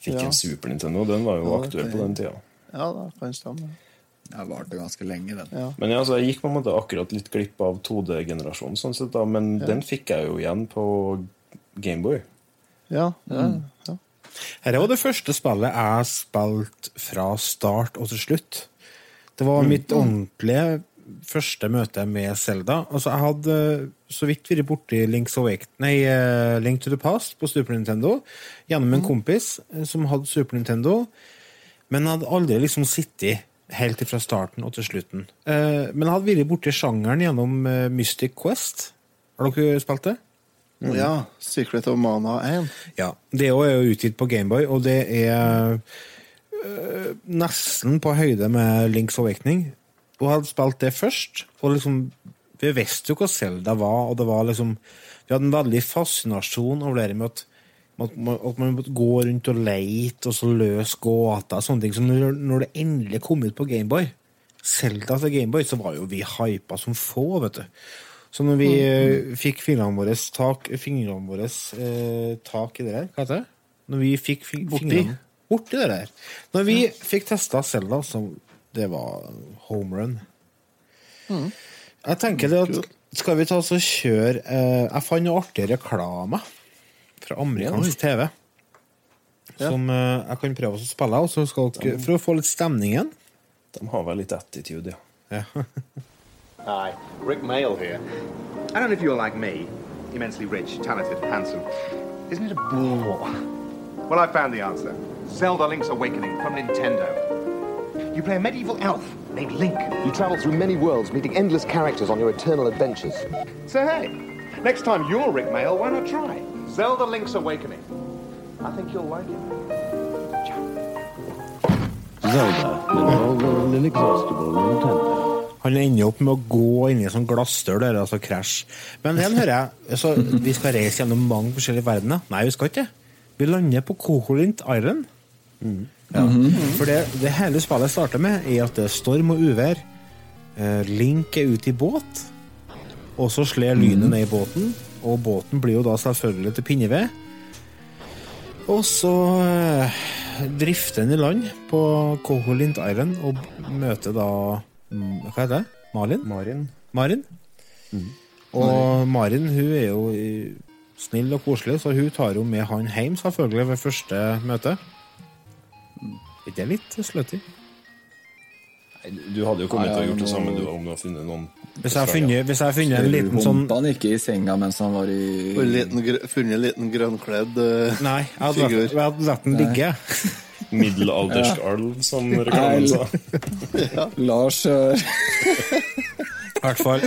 C: fikk
B: Ja.
C: en Super Nintendo. Den var jo
B: Ja,
C: aktuell på den tida.
B: Ja, det kan stemme.
D: Jeg varte ganske lenge, den.
B: Ja.
C: Men ja, altså, jeg gikk på en måte akkurat litt glipp av 2D-generasjonen, sånn sett da, men den fikk jeg jo igjen på Gameboy.
B: Ja, ja, ja.
A: Dette var det første spillet jeg spilte fra start og til slutt. Det var mitt ordentlige første møte med Zelda. Altså, jeg hadde så vidt vært borti Link's Awake... Nei, eh, Link to the Past på Super Nintendo gjennom en kompis eh, som hadde Super Nintendo, men jeg hadde aldri liksom sittet helt fra starten og til slutten. Eh, Men jeg hadde vært borti sjangeren gjennom eh, Mystic Quest. Har dere spilt det?
B: Ja. Secret of Mana 1.
A: Ja, det er jo utgitt på Gameboy, og det er øh, nesten på høyde med Links Awakening. Hun hadde spilt det først, og liksom Vi visste jo hva Zelda var, og det var liksom Vi hadde en veldig fascinasjon over det med at, at, man, at man måtte gå rundt og leite og så løse gåter sånne ting. Så når, når det endelig kom ut på Gameboy, Zelda til Gameboy, så var jo vi hypa som få, vet du. Så når vi eh, fikk fingrene våre tak, fingrene våre, eh, tak i det der, hva heter det? Når vi fikk fi-
B: Borti.
A: fingrene borti det der. Når vi fikk testa Selda, som det var home run. Jeg tenker det at skal vi ta oss og kjøre eh, Jeg fant noe artig reklame fra amerikansk TV. Som uh, jeg kan prøve å spille, og så skal dere, for å få litt stemning igjen.
C: De har vel litt attitude, ja. [laughs]
F: Hi, Rick Mail here. I don't know if you're like me, immensely rich, talented, handsome. Isn't it a bore? Well, I found the answer. Zelda Link's Awakening from Nintendo. You play a medieval elf named Link.
G: You travel through many worlds, meeting endless characters on your eternal adventures.
F: So hey, next time you're Rick Mail, why not try Zelda Link's Awakening? I think you'll like it.
H: Zelda, the novel and inexhaustible Nintendo.
A: Han ender opp med å gå inn i en sånn glassdør der, altså krasj. Men igjen hører jeg altså, Vi skal reise gjennom mange forskjellige verdener. Nei, vi skal ikke. Vi lander på Koholint Island. Ja. For det, det hele spillet starter med, er at det er storm og uvær. Eh, Link er ute i båt, og så slår lynet ned i båten. Og båten blir jo da selvfølgelig til pinneved. Og så eh, drifter den i land på Koholint Island og møter da Hva heter det? Malin?
C: Marin.
A: Marin. Og Marin hun er jo snill og koselig, så hun tar jo med han hjem selvfølgelig ved første møte. Er det litt slutty?
C: Du hadde jo kommet
D: Ja,
C: til å gjort det samme du, om du hadde funnet noen
A: Hvis jeg har funnet, hvis jeg har funnet en liten sånn
D: Humpa han ikke i senga mens han var i
B: liten, funnet en liten grønnkledd eh,
A: Nei, jeg hadde latt den ligge. [laughs]
C: middelaldersk alv, som reklamen sa.
D: Lars eh,
A: I hvert fall.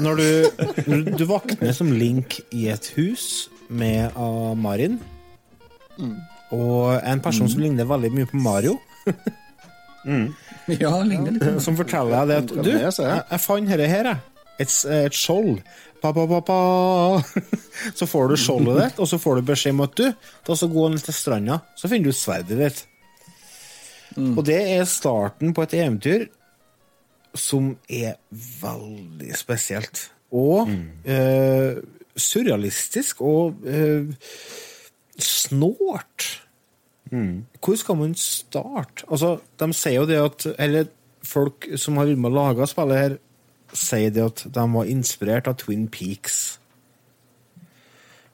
A: Når du, når du våkner som Link i et hus med uh, Marin, og en person som ligner veldig mye på Mario.
D: Ja, ligner litt.
A: som forteller deg det at Du,
B: jeg
A: jeg fant dette her, jeg. Et, et skjold. Pa, pa, pa. [laughs] Så får du skjoldet ditt, og så får du beskjed om at du, da skal gå ned til stranda, så finner du sverdet ditt. Og det er starten på et eventyr som er veldig spesielt. Og eh, surrealistisk og eh, snålt. Hvor skal man starte? Altså, de sier jo det at Eller folk som har vært med og laga spillet her, sier det at de var inspirert av Twin Peaks.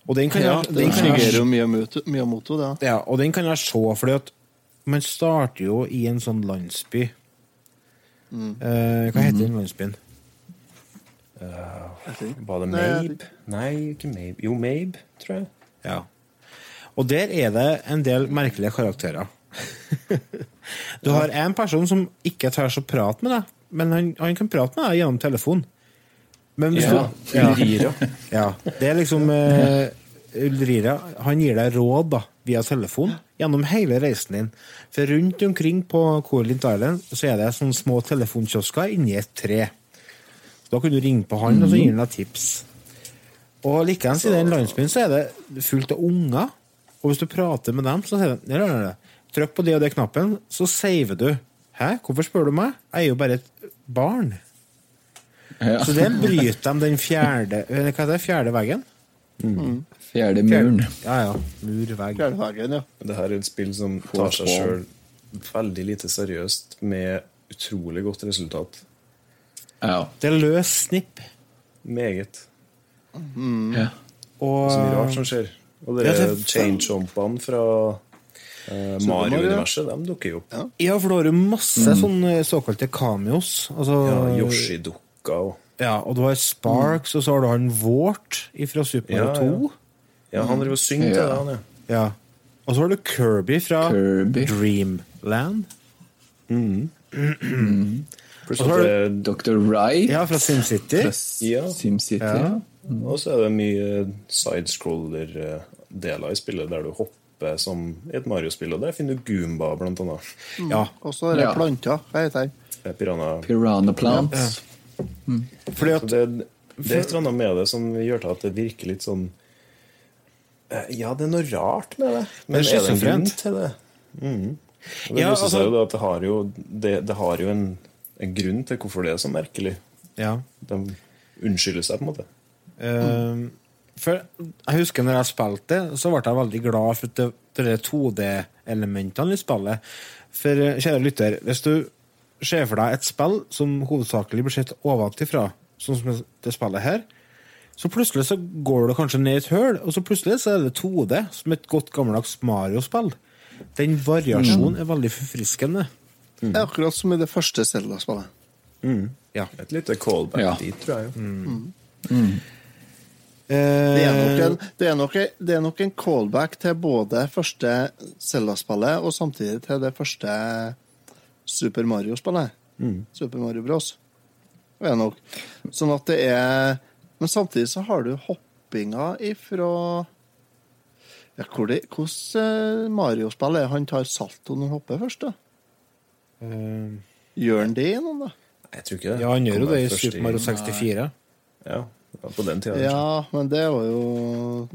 A: Og den kan
B: Ja,
A: jeg, den kan jeg,
B: mot det. ja.
A: og den kan jeg se, fordi at man starter jo i en sånn landsby. Eh, hva heter den landsbyen?
C: Var det Mabe? Nei, ikke Mabe. Jo, Mabe, tror jeg.
A: Ja. Og der er det en del merkelige karakterer. [laughs] du har en person som ikke tør å prate med deg, men han, han kan prate med deg gjennom telefon. Men hvis
C: Ja,
A: du ja, ja, det er liksom uh, Ulrira Han gir deg råd da, via telefon gjennom hele reisen din. For rundt omkring på Corlint Island så er det sånne små telefonkiosker inni et tre. Da kan du ringe på han, og så gir han deg tips. Og likeens i den landsbyen så er det fullt av unger. Og hvis du prater med dem, så sier de «Ja, ja, ja. Trykk på det og det knappen, så saver du. Hæ, hvorfor spør du meg? Jeg er jo bare et barn.
D: Ja.
A: Så det bryter de den fjerde Hva heter det? Fjerde veggen?
D: Fjerde muren.
A: Ja, ja. Murvegg. Fjerde
B: veggen, ja.
C: Det her er et spill som tar seg sjøl veldig lite seriøst, med utrolig godt resultat.
D: Ja.
A: Det er løs snipp.
C: Meget.
D: ja.
A: Og
C: Så mye rart som skjer. Og det er chain-chompene fra eh, Mario-universet, de dukker jo opp.
A: Ja, for da har du masse sånne såkalte cameos. Altså,
C: Ja, Yoshi-dukka og
A: Ja, og du har Sparks, og så har du han Vårt fra Super Mario
C: Ja, ja.
A: 2.
C: Ja, han driver og synger til
D: Ja.
C: det, han, ja.
A: Ja. Og så har du Kirby fra
D: Kirby.
A: Dreamland. Og så har
C: du
D: Dr. Wright
A: Ja, fra SimCity.
D: fra
C: Ja.
D: SimCity.
A: Ja.
C: Og så er det mye sidescroller-deler i spillet der du hopper som i et Mario-spill, og der finner du Goomba, blant annet.
A: Ja,
B: Og så er det
D: Ja.
B: planter. Hva heter det?
C: Eh, Piranha.
D: Piranha Plants.
A: fordi at
C: det, det er et eller annet med det som gjør til at det virker litt sånn eh, Ja, det er noe rart med det, men
A: Det er
C: er det en grunn til det? Mm. Det
A: Ja,
C: viser
A: altså-
C: seg jo at det har jo, det, det har jo en, en grunn til hvorfor det er så merkelig.
A: Ja.
C: De unnskylder seg, på en måte.
A: Eh, for jeg husker når jeg spilte, så ble jeg veldig glad for det, det 2D-elementene i spillet. For kjære lytter, hvis du ser for deg et spill som hovedsakelig blir sett ovenfra, sånn som det spillet her, så plutselig så går du kanskje ned i et høl, og så plutselig så er det 2D, som et godt gammeldags Mario-spill. Den variasjonen er veldig forfriskende.
B: Det er akkurat som i det første Zelda-spillet.
A: Ja.
C: Et lite callback
D: Ja.
C: dit, tror jeg.
B: Det er, nok
A: Eh,
B: en, det, er nok, det er nok en callback til både første Zelda-spillet og samtidig til det første Super Mario-spillet. Super Mario Bros. Det er nok. Sånn at det er Men samtidig så har du hoppinga ifra ja, hvor det, Hvordan Mario-spill er han tar salto når han hopper først, da?
A: eh,
B: Gjør han det i noen, da?
C: Jeg tror ikke det.
A: ja, han gjør jo det i Super Mario 64.
C: Ja, ja, på den tida.
B: Ja, men det var jo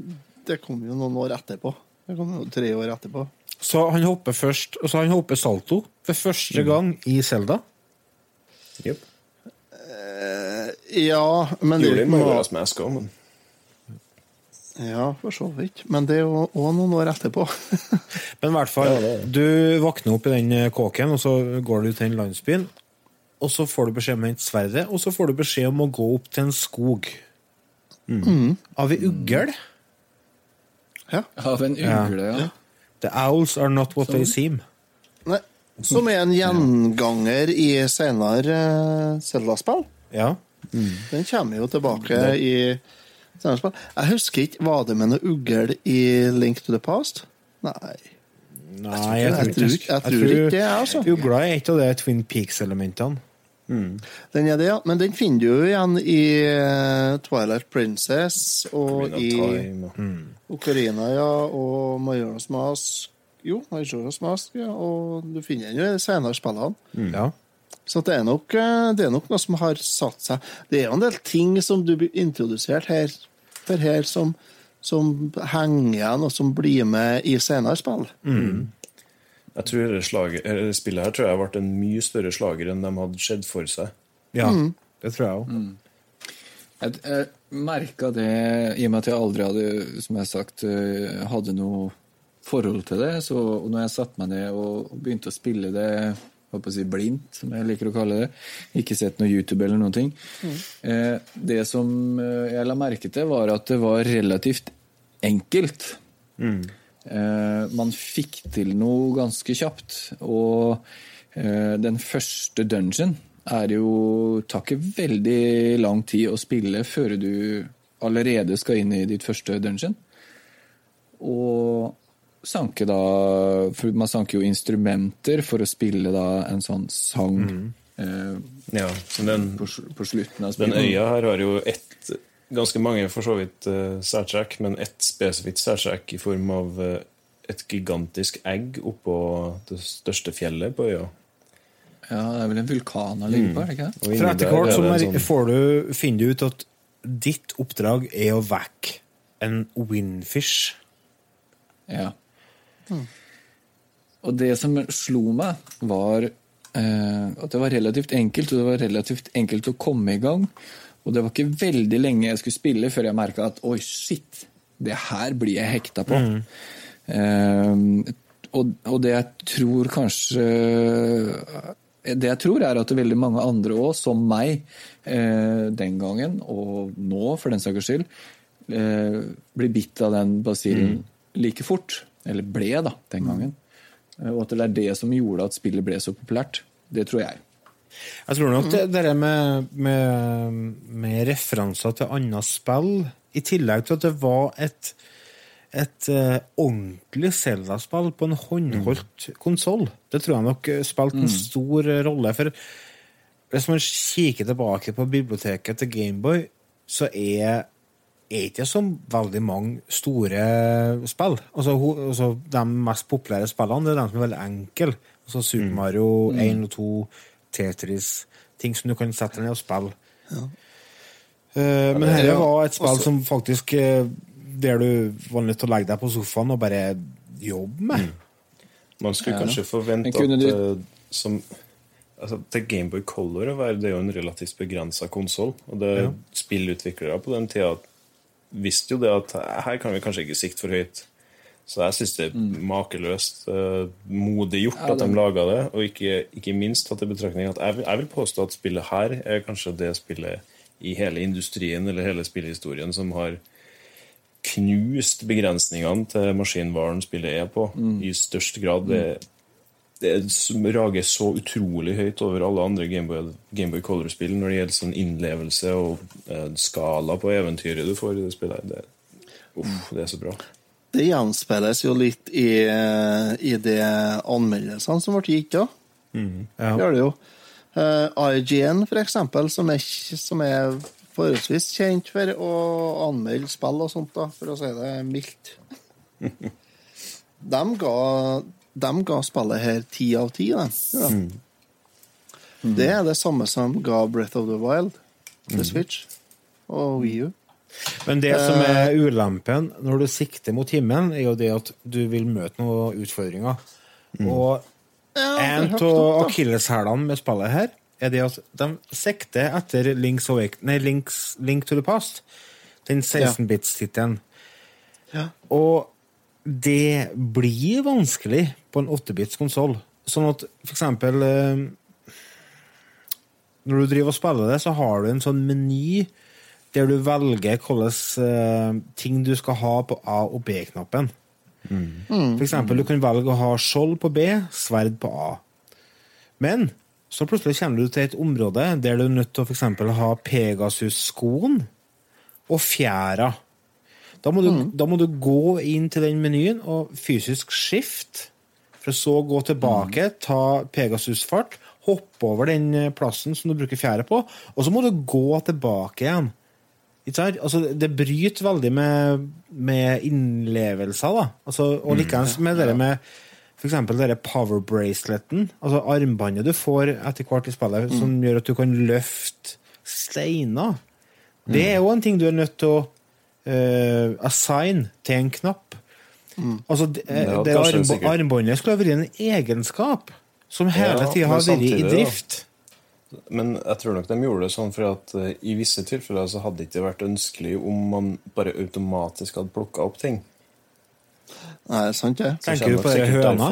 B: Det kom jo noen år etterpå. Det kom jo tre år etterpå.
A: Så han hopper først, og så han hopper salto for første gang i Zelda.
C: Eh,
B: Ja, men
C: Gjorde det
B: må noe
C: Majora's Mask òg, men
B: Ja, for så vidt. Men det er jo òg noen år etterpå. [laughs]
A: Men i hvert fall,
C: Ja, det det.
A: du våkner opp i den eh, kåken, og så går du til den landsbyen. Og så får du beskjed om å hente sverdet, og så får du beskjed om å gå opp til en skog. Av ei ugl.
B: Ja.
D: Av en ugle, ja.
A: The owls are not what they seem.
B: Nei, som er en gjenganger i senere uh, Zelda-spill.
A: Ja.
B: Den kommer jo tilbake i senere spill. Jeg husker ikke, var det med noe ugl i Link to the Past? Nei.
A: Nei,
B: jeg tror ikke- jeg tror ikke det, altså.
A: Ugla er et av de Twin Peaks-elementene.
B: Den er det, ja. Men den finner du jo igjen i eh, Twilight Princess og
C: Ocarina
B: i
C: Time og
B: Ocarina, ja, og Majora's Mask Jo, Majora's Mask, ja, og du finner den jo i de senere spillene.
A: Ja.
B: Så det er, nok, eh, det er nok noe som har satt seg. Det er jo en del ting som du blir introdusert her, for her som, som henger igjen, og som blir med i senere spill.
C: Jeg tror dette slaget, spillet her tror jeg ble en mye større slager enn de hadde sett for seg.
A: ja. Det tror jeg òg.
D: Jeg, jeg merka det i og med at jeg aldri hadde, som jeg har sagt, eh, hadde noe forhold til det. Så når jeg satte meg ned og begynte å spille det på å si, blindt, som jeg liker å kalle det, ikke sett noe YouTube eller noen ting eh, Det som eh, jeg la merke til, var at det var relativt enkelt. Eh, man fikk til noe ganske kjapt. Og eh, den første dungeon er jo tar ikke veldig lang tid å spille før du allerede skal inn i ditt første dungeon. Og sanke da For man sanker jo instrumenter for å spille da en sånn sang eh,
C: Ja, den,
D: på, på slutten av spillet.
C: den øya her har jo ett Ganske mange for så vidt uh, særtrekk, men ett spesifikt særtrekk i form av eh, et gigantisk egg oppå det største fjellet på øya.
D: Ja, det er vel en vulkan han ligger på, det ikke det?
A: For etter hvert
C: er sånn-
A: får du, finner du ut at ditt oppdrag er å vekke en windfish.
D: Ja. Og det som slo meg, var eh, at det var relativt enkelt, og det var relativt enkelt å komme i gang. Og det var ikke veldig lenge jeg skulle spille før jeg merka at oi, shit, det her blir jeg hekta på. Eh, og, og det jeg tror kanskje Det jeg tror, er at veldig mange andre òg, som meg uh, den gangen, og nå for den saks skyld, uh, blir bitt av den basillen like fort. Eller ble, da, den gangen. Eh, Og at det er det som gjorde at spillet ble så populært. Det tror jeg.
A: Jeg tror nok det, det med, med, med referanser til andre spill, i tillegg til at det var et, et uh, ordentlig Zelda-spill på en håndholdt konsoll, det tror jeg nok eh, spilte en stor mm. rolle. For hvis man kikker tilbake på biblioteket til Gameboy, så er er ikke så veldig mange store spill. Altså, ho, altså De mest populære spillene det er de som er veldig enkle. Altså Super Mario 1 og 2, Tetris Ting som du kan sette deg ned og spille. Eh, men dette var et spill som faktisk eh, Der du var nødt til å legge deg på sofaen og bare jobbe med.
C: Man skulle
D: Ja.
C: kanskje forvente at
D: du-
C: eh, som, altså, Til Gameboy Color være, det jo en relativt begrensa konsoll. Og det spillutviklere på den tida visste jo det at her kan vi kanskje ikke sikte for høyt. Så jeg syns det er makeløst uh, modig gjort
D: Mm.
C: At de laga det. Og ikke, ikke minst tatt i betraktning at jeg, jeg vil påstå at spillet her er kanskje det spillet i hele industrien eller hele spillhistorien som har knust begrensningene til maskinvaren spillet er på,
D: Mm.
C: i størst grad. Det, det rager så utrolig høyt over alle andre Gameboy, Gameboy Color-spill når det gjelder sånn innlevelse og eh, skala på eventyret du får i det spillet. Det, uff, det er så bra.
B: Det gjenspeiles jo litt i, i de anmeldelsene som ble gitt da.
A: Ja.
B: Gjør det jo. Uh, IGN, for eksempel, som er, som er forholdsvis kjent for å anmelde spill og sånt, da, for å si det mildt. [laughs] De ga, de ga spillet her ti av ti, de. Ja. Det er det samme som ga Breath of the Wild til Switch og Wii U.
A: Men det som er ulempen når du sikter mot himmelen, er jo det at du vil møte noen utfordringer. Og
B: Ja,
A: en av
B: opp,
A: akilleshælene med spillet her er det at de sikter etter Link's Awake, nei, Link's, Link to the Past. Den 16-bits-tittelen.
B: Ja.
A: Og det blir vanskelig på en 8-bits konsoll. Sånn at for eksempel eh, Når du driver og spiller det, så har du en sånn meny der du velger hvilke eh, ting du skal ha på A- og B-knappen. For eksempel, du kan velge å ha skjold på B, sverd på A. Men så plutselig kommer du til et område der du er nødt til å for eksempel ha Pegasus-skoen og fjæra. Da må, du, da må du gå inn til den menyen og fysisk skift, for å så gå tilbake, ta Pegasus-fart, hoppe over den eh, plassen som du bruker fjæra på, og så må du gå tilbake igjen. Altså, det bryter veldig med, med innlevelser, da. Altså, og likeens med det med f.eks. denne power braceleten, altså armbåndet du får etter hvert i spillet, som gjør at du kan løfte steiner. Det er jo en ting du er nødt til å uh, assign til en knapp. Altså, det,
C: Ja,
A: det armbåndet skulle ha vært en egenskap som hele tida har vært i drift.
C: Men jeg tror nok de gjorde det sånn for at eh, i visse tilfeller så hadde det ikke vært ønskelig om man bare automatisk hadde plukka opp ting.
B: Nei, sant det.
C: Så
A: Tenker du på det høna?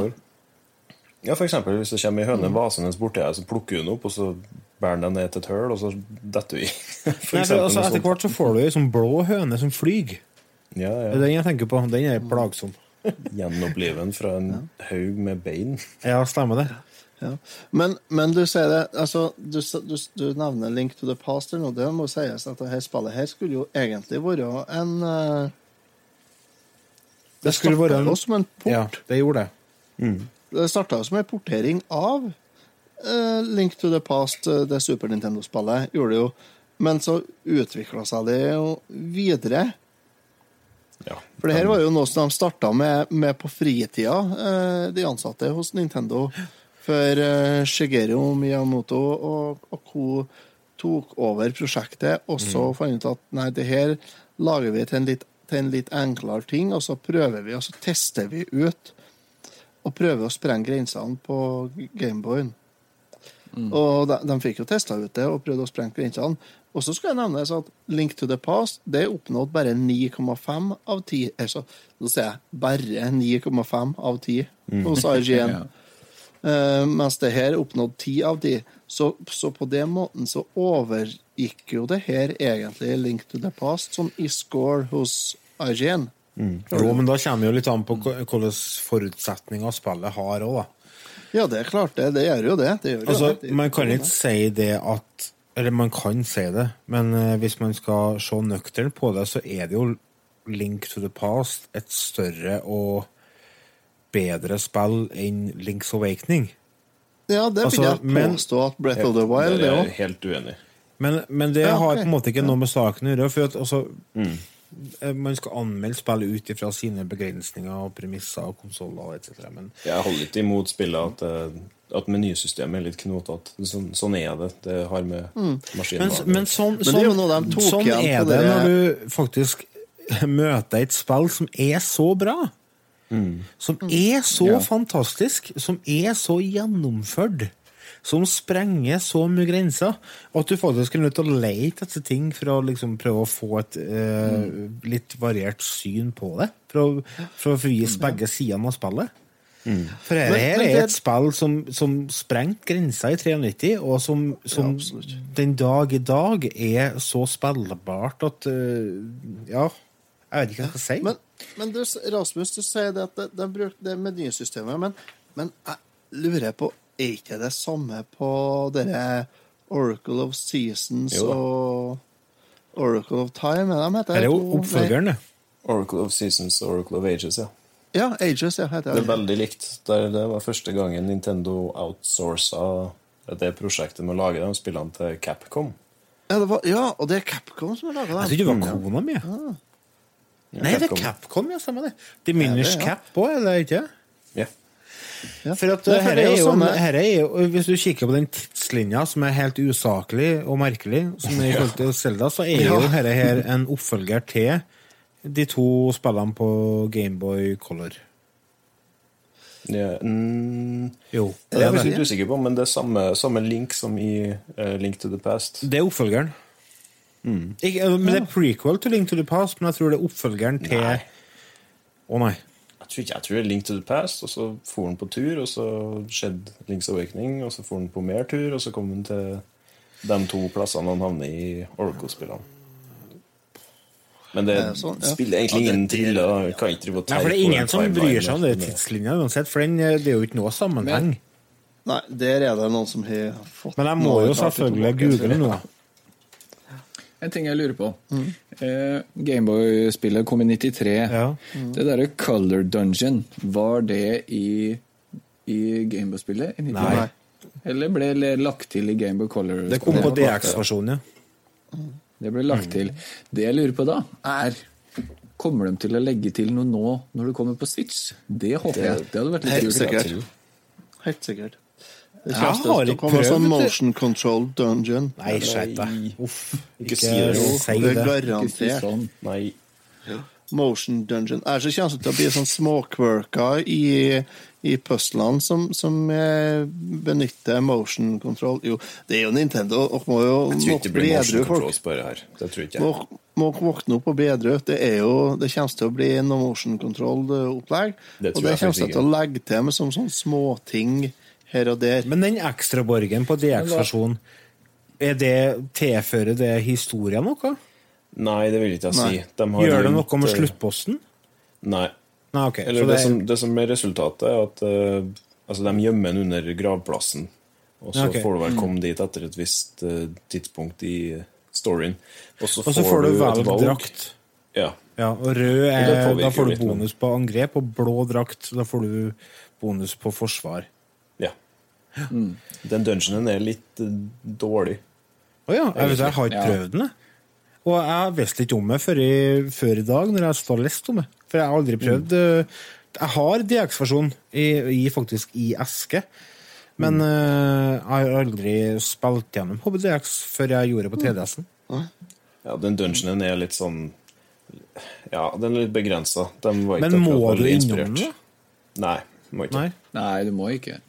C: Ja, for eksempel hvis det kommer ei høne vasende borti her, så plukker hun opp, og så bærer den ned til et høl, og så detter hun i. [laughs] For
A: Nei, for, altså, etter hvert så får du ei sånn blå høne som flyr.
C: Ja,
A: Det er den jeg tenker på. Den er plagsom.
C: Gjenoppliven fra en haug med bein.
A: Ja, stemmer det.
B: Ja. Men, men du sier det altså, du, du, du nevner Link to the Past eller. Det må sies at dette spillet her skulle jo egentlig være en uh,
A: Det skulle være en
B: som en port.
A: Ja, det gjorde det.
B: Det starta som en portering av uh, Link to the Past, eh, det Super Nintendo-spillet. gjorde det jo. Men så utvikla seg det jo videre.
C: Ja.
B: For det her var jo noe som de starta med, med på fritida, eh, de ansatte hos Nintendo. Før eh, Shigeru Miyamoto og, og co. tok over prosjektet, og så fant ut at nei, det her lager vi til en litt, til en litt enklere ting, og så prøver vi, og så tester vi ut. Og prøver å sprenge grensene på Gameboyen. Og de, de fikk jo testa ut det og prøvde å sprenge grensene. Og så skal jeg nevnes at Link to the Past det er oppnådd bare 9,5 av 10. Altså, nå sier jeg bare 9,5 av 10 hos IGN.
D: Ja.
B: uh, mens det her er oppnådd 10 av 10. Så, så på den måten så overgikk jo det her egentlig Link to the Past som i score hos IGN.
A: Jo, men da kommer jo litt an på hvilke forutsetninger spillet har òg, da.
B: Ja, det er klart det. Det gjør jo det. det, gjør
A: Altså,
B: det.
A: man kan ikke si det at Eller man kan si det, men eh, hvis man skal se nøkternt på det, så er det jo Link to the Past et større og bedre spill enn Links Awakening.
B: Ja, det vil
A: Altså,
B: jeg
A: men-
B: påstå at Breath of the Wild
C: er
B: òg.
C: jeg helt uenig.
A: Men, men det
B: Ja,
A: har
B: ok.
A: på en måte ikke noe med saken å gjøre. For at, altså, eh, Man skal anmelde spillet ut ifra sine begrensninger og premisser og konsoller etc. Men
C: Jeg holder ikke imot spillet at, eh, at menysystemet er litt knotete. Sånn, sånn er det. Det har med
A: Men,
C: maskinvare
A: men sånn,
B: det er
A: sånn,
B: de
A: sånn er det
B: det-
A: når du faktisk [laughs] møter et spill som er så bra. Som er så
D: mm.
A: fantastisk, som er så gjennomført. Som sprenger så mye grenser at du faktisk er nødt til å lete etter ting for å liksom prøve å få et eh, litt variert syn på det. For å, for å vise begge sidene av spillet. For dette
B: Men-
A: her
B: men
A: er
B: det-
A: et spill som, som sprengte grensa i 93, og som, som
B: ja,
A: den dag i dag er så spillbart at eh, Ja, jeg vet ikke hva jeg skal si.
B: Men, men du, Rasmus, du sier det at de, de bruker det menysystemet, men, men jeg lurer på Er ikke det samme på dere Oracle of Seasons
C: Jo
B: og Oracle of Time? Er de heter
A: Her er jo oppfølgeren, det.
C: Oracle of Seasons og Oracle of Ages, ja.
B: Ja, Ages, ja, heter
C: Det er veldig likt. Det var første gangen Nintendo outsourca det prosjektet med å lage de spillene til Capcom.
B: Ja, det var, ja, og det er Capcom som har laga
A: Jeg
B: dem.
A: trodde det var kona
B: mi, ja.
A: Nei, det er Capcom, ja. Stemmer det. Diminish
B: Ja, det, ja.
A: Cap òg, er det ikke?
C: Ja.
B: Ja.
A: For at
B: Nei,
A: eh,
B: for
A: her
B: er
A: er
B: jo
A: jo, her er jo Hvis du kikker på den tidslinja som er helt usaklig og merkelig, som er i [laughs] forhold til Selda, så er jo
B: Ja.
A: dette her en oppfølger til de to spillene på Gameboy Color.
C: Ja, mm,
A: Jo.
C: det er jeg litt usikker på, men det er samme, samme link som i uh, Link to the Past.
A: det er oppfølgeren. Ikke, eh, men det er prequel til Link to the Past, men jeg tror det er oppfølgeren til Å
C: Nei.
A: nei.
C: Tror, jeg tror det er Link to the Past, og så for han på tur, og så skjedde Links Awakening, og så for han på mer tur, og så kom han til de to plassene han havner i Oracle-spillene. Men det
B: det sånn, ja.
C: spiller egentlig
B: Ja,
C: ingen
B: det-
C: triller. da. Kan ikke drive og
A: Nei, for det er ingen som bryr seg om det tidslinja uansett, for den, eh, det er jo ikke noe sammenheng.
B: Nei, der er det noen som har fått
A: Men jeg må jo selvfølgelig
B: google
A: google nå.
D: En ting jeg lurer på. Eh, Gameboy-spillet kom i 93.
A: Ja.
D: Det derre Color Dungeon, var det i, i Gameboy-spillet? i 93?
A: Nei.
D: Eller ble det lagt til i Gameboy Color?
A: Det kom på DX-versjonen, ja.
D: Det ble lagt til. Det jeg lurer på da, er Kommer de til å legge til noe nå når du kommer på Switch? Det håper jeg. Det hadde vært litt
B: Helt
D: kult.
B: sikkert. Helt sikkert. Det
A: Jeg
B: til
A: har ikke prøvd sånn
B: motion control dungeon.
A: Nei, skjerp deg. Uff.
C: Ikke si det,
A: si
B: Det er garantert.
D: sånn.
C: Nei.
B: Motion dungeon. Er så kjent til å bli sånn småquirker i, i puzzlene som, som eh, benytter motion control. Jo, det er jo Nintendo, og må jo
C: Jeg tror ikke det blir motion
B: folk.
C: controls bare her. Det tror ikke
B: Må,
C: jeg.
B: må våkne opp og bli edru. Det, er jo, det kommer til å bli noe motion control-opplegg. Og det
C: jeg
B: kommer til å legge til med sånne, sånne småting her og der.
A: Men den ekstraborgen på DX-versjonen, er det tilfører det historien noe?
C: Nei, det vil ikke jeg si. De har
A: Gjør det noe med
C: eh,
A: sluttposten?
C: Nei.
A: Nei, okay.
C: Eller
A: så
C: det,
A: det,
C: som, det som er resultatet, er at uh, altså, de gjemmer den under gravplassen. Og så
A: okay.
C: får du vel komme dit etter et visst uh, tidspunkt i storyen. Og så
A: får, får du
C: valg.
A: drakt.
C: Ja.
A: Ja, og rød
C: Og
A: er,
C: påvirker
A: da får du
C: litt, men-
A: bonus på angrep, og blå drakt, da får du bonus på forsvar.
C: Ja. Den dungeonen er litt eh, dårlig.
A: Å ja, jeg, vet, jeg har ikke prøvd den. Og jeg visste ikke om det før i, før i dag, når jeg har og leste om det. For jeg har aldri prøvd mm. Jeg har DX-versjon i, i, faktisk i eske, men eh, jeg har aldri spilt gjennom HBDX før jeg gjorde det på 3DS-en.
C: Ja, den dungeonen er litt sånn Ja, den er litt begrensa.
A: Men må du innom den?
C: Nei. Må ikke.
A: Nei.
D: Nei, du må ikke.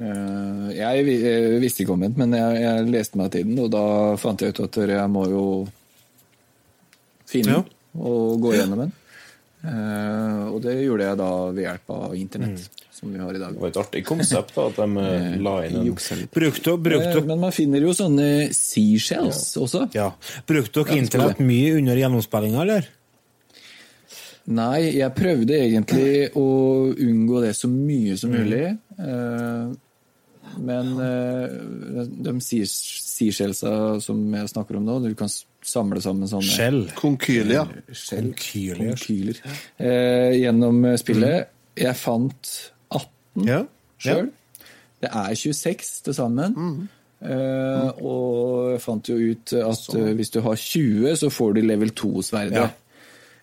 D: Eh, jeg eh, visste ikke om den, men jeg, jeg leste meg til den, og da fant jeg ut at jeg må jo finne
A: Ja.
D: og gå gjennom den. Uh, og det gjorde jeg da ved hjelp av internett, som vi har i dag.
C: Det var et artig konsept da, at de la inn en.
A: Brukte dere
D: Men man finner jo sånne seashells også.
A: ja. Brukte dere
D: Ja,
A: internett mye under gjennomspillinga, eller?
D: Nei, jeg prøvde egentlig å unngå det så mye som
A: Mm.
D: mulig. Eh, Men uh, de seas- seashellsa som jeg snakker om nå, du kan samle sammen sånne
A: Skjell.
B: Konkylia.
D: skjell,
A: Konkylier.
D: konkyler, eh, gjennom spillet. Jeg fant 18
A: Ja.
D: sjøl. Det er 26 til sammen. Eh, og jeg fant jo ut at uh, hvis du har 20, så får du level 2-sverdet.
A: Ja.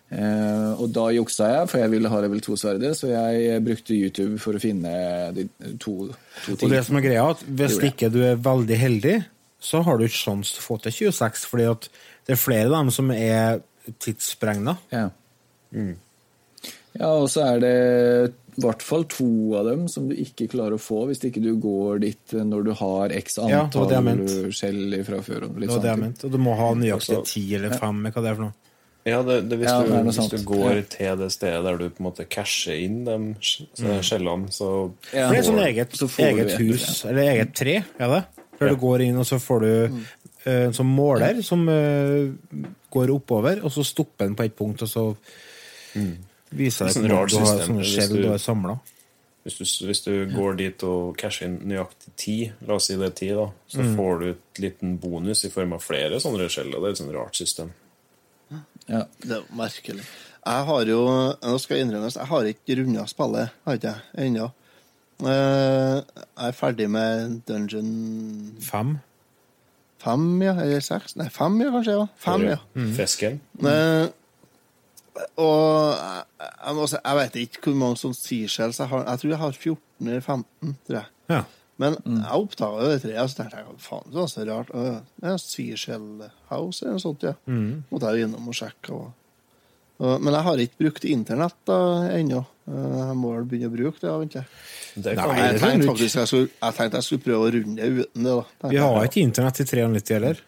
D: Eh, og da juksa jeg, for jeg ville ha level 2-sverdet, så jeg brukte YouTube for å finne de to, to
A: Og det som er greia, at hvis ikke du er veldig heldig, så har du ikke sjanse til å få til 26, fordi at det er flere av dem som er tidssprengna.
D: Ja. ja, og så er det i hvert fall to av dem som du ikke klarer å få hvis ikke du går dit når du har x antall
A: ja,
D: skjell fra før. Og
A: Det var det jeg mente. Og du må ha nøyaktig ti eller fem, hva det er for noe.
C: Ja, det, det, hvis,
D: Ja,
C: du,
D: det
C: hvis du går
D: Ja.
C: til det stedet der du på en måte casher inn de skjellene, så
D: Ja.
A: For det er sånn eget,
D: Så
A: eget
D: hus,
A: hus, eller eget tre, er det? Før du går inn, og så får du
D: Mm.
A: eh, en sånn måler som uh, går oppover, og så stopper den på et punkt, og så viser det
C: Sånn
A: at du har, sånne skjell
C: du
A: har samla.
C: hvis du, hvis du går dit og casher inn nøyaktig ti, la oss si det er ti, da, så
A: Mm.
C: får du et liten bonus i form av flere sånne skjell. Det er et sånn rart system.
D: Ja.
B: Det er merkelig. Jeg har jo Nå skal jeg innrømmes, jeg har ikke runda spillet, har ikke jeg, ennå. Eh, Jeg er ferdig med dungeon
A: Fem.
B: fem, ja, eller seks? Nei, fem, ja, kanskje. ja. Fem, ja.
C: Fisken.
B: Eh, og jeg, jeg, må si, jeg vet ikke hvor mange sånne seashells jeg har. Jeg tror jeg har 14 eller 15, tror jeg.
A: Ja.
B: Men jeg oppdaga det treet, og så tenkte jeg faen, det var så rart. Det er Seashell House eller noe sånt, ja. Måtte jeg jo innom og sjekke. Og, og, men jeg har ikke brukt internett da ennå. Eh, Jeg må vel begynne å bruke det. egentlig.
C: Det
A: Nei,
B: Jeg tenkte faktisk jeg skulle, jeg tenkte jeg skulle prøve å runde det uten det. da. tenkte
A: Vi
B: jeg.
A: har ikke internett i 93 heller.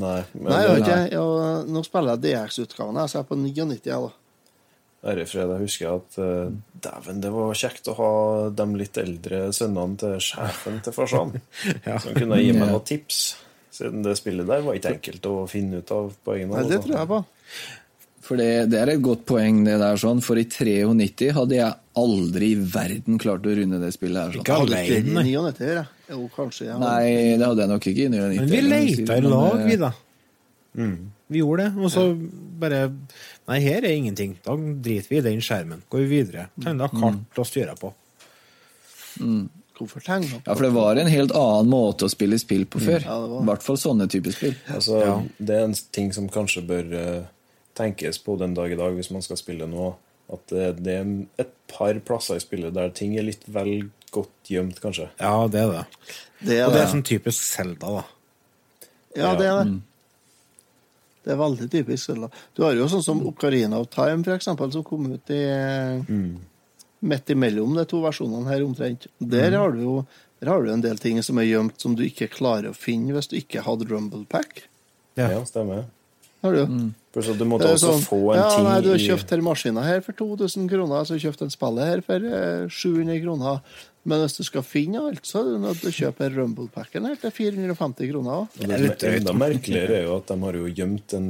C: Nei, men
B: Nei, jeg ikke. jeg. Nå spiller jeg DX-utgaven, så jeg er på 99. jeg, da.
C: Herre fred, jeg husker at uh, dæven, det var kjekt å ha de litt eldre sønnene til sjefen til farsan. [laughs]
A: Ja.
C: Som kunne gi meg noen tips. Siden det spillet der var ikke enkelt å finne ut av på egen
B: Nei,
C: hånd.
B: det
C: altså.
B: tror jeg på.
D: For det, det er et godt poeng, det der, sånn. For i 93 hadde jeg aldri i verden klart å runde det spillet her. Sånn.
A: Ikke
B: hadde
A: alene.
B: det i 99. Jo, kanskje.
D: Nei, det hadde jeg nok ikke. i 99,
A: Men vi leita i lag,
D: eh,
A: vi, da. Vi gjorde det, og så bare Nei, her er ingenting. Da driter vi i den skjermen. Går vi videre. Tegner kart å styre på.
B: Hvorfor tegne opp?
D: Ja, for det var en helt annen måte å spille spill på før.
B: Ja, var.
D: I hvert fall sånne typer spill.
C: Altså,
A: Ja.
C: Det er en ting som kanskje bør uh, tenkes på den dag i dag hvis man skal spille nå. At det, det er et par plasser i spillet der ting er litt vel godt gjemt, kanskje.
A: Ja, det er det.
B: Det er
A: Og det er sånn typisk Zelda, da.
B: Ja, det er det.
D: Mm.
B: Det er veldig typisk Zelda. Du har jo sånn som Ocarina of Time, for eksempel, som kom ut i midt imellom de to versjonene her omtrent. Der har du jo der har du en del ting som er gjemt som du ikke klarer å finne hvis du ikke hadde Rumble Pack.
A: Ja.
C: Ja, stemmer.
B: Har du?
C: For så du måtte også
B: sånn,
C: få en
B: ja,
C: ting
B: nei, du har kjøpt denne maskinen her for 2000 kroner, så har du kjøpt en spillet her for eh, 700 kroner. Men hvis du skal finne alt, så er du nødt til å kjøpe Rumble-packen her til 450 kroner.
C: Og det som er enda merkeligere, er jo at de har jo gjemt en,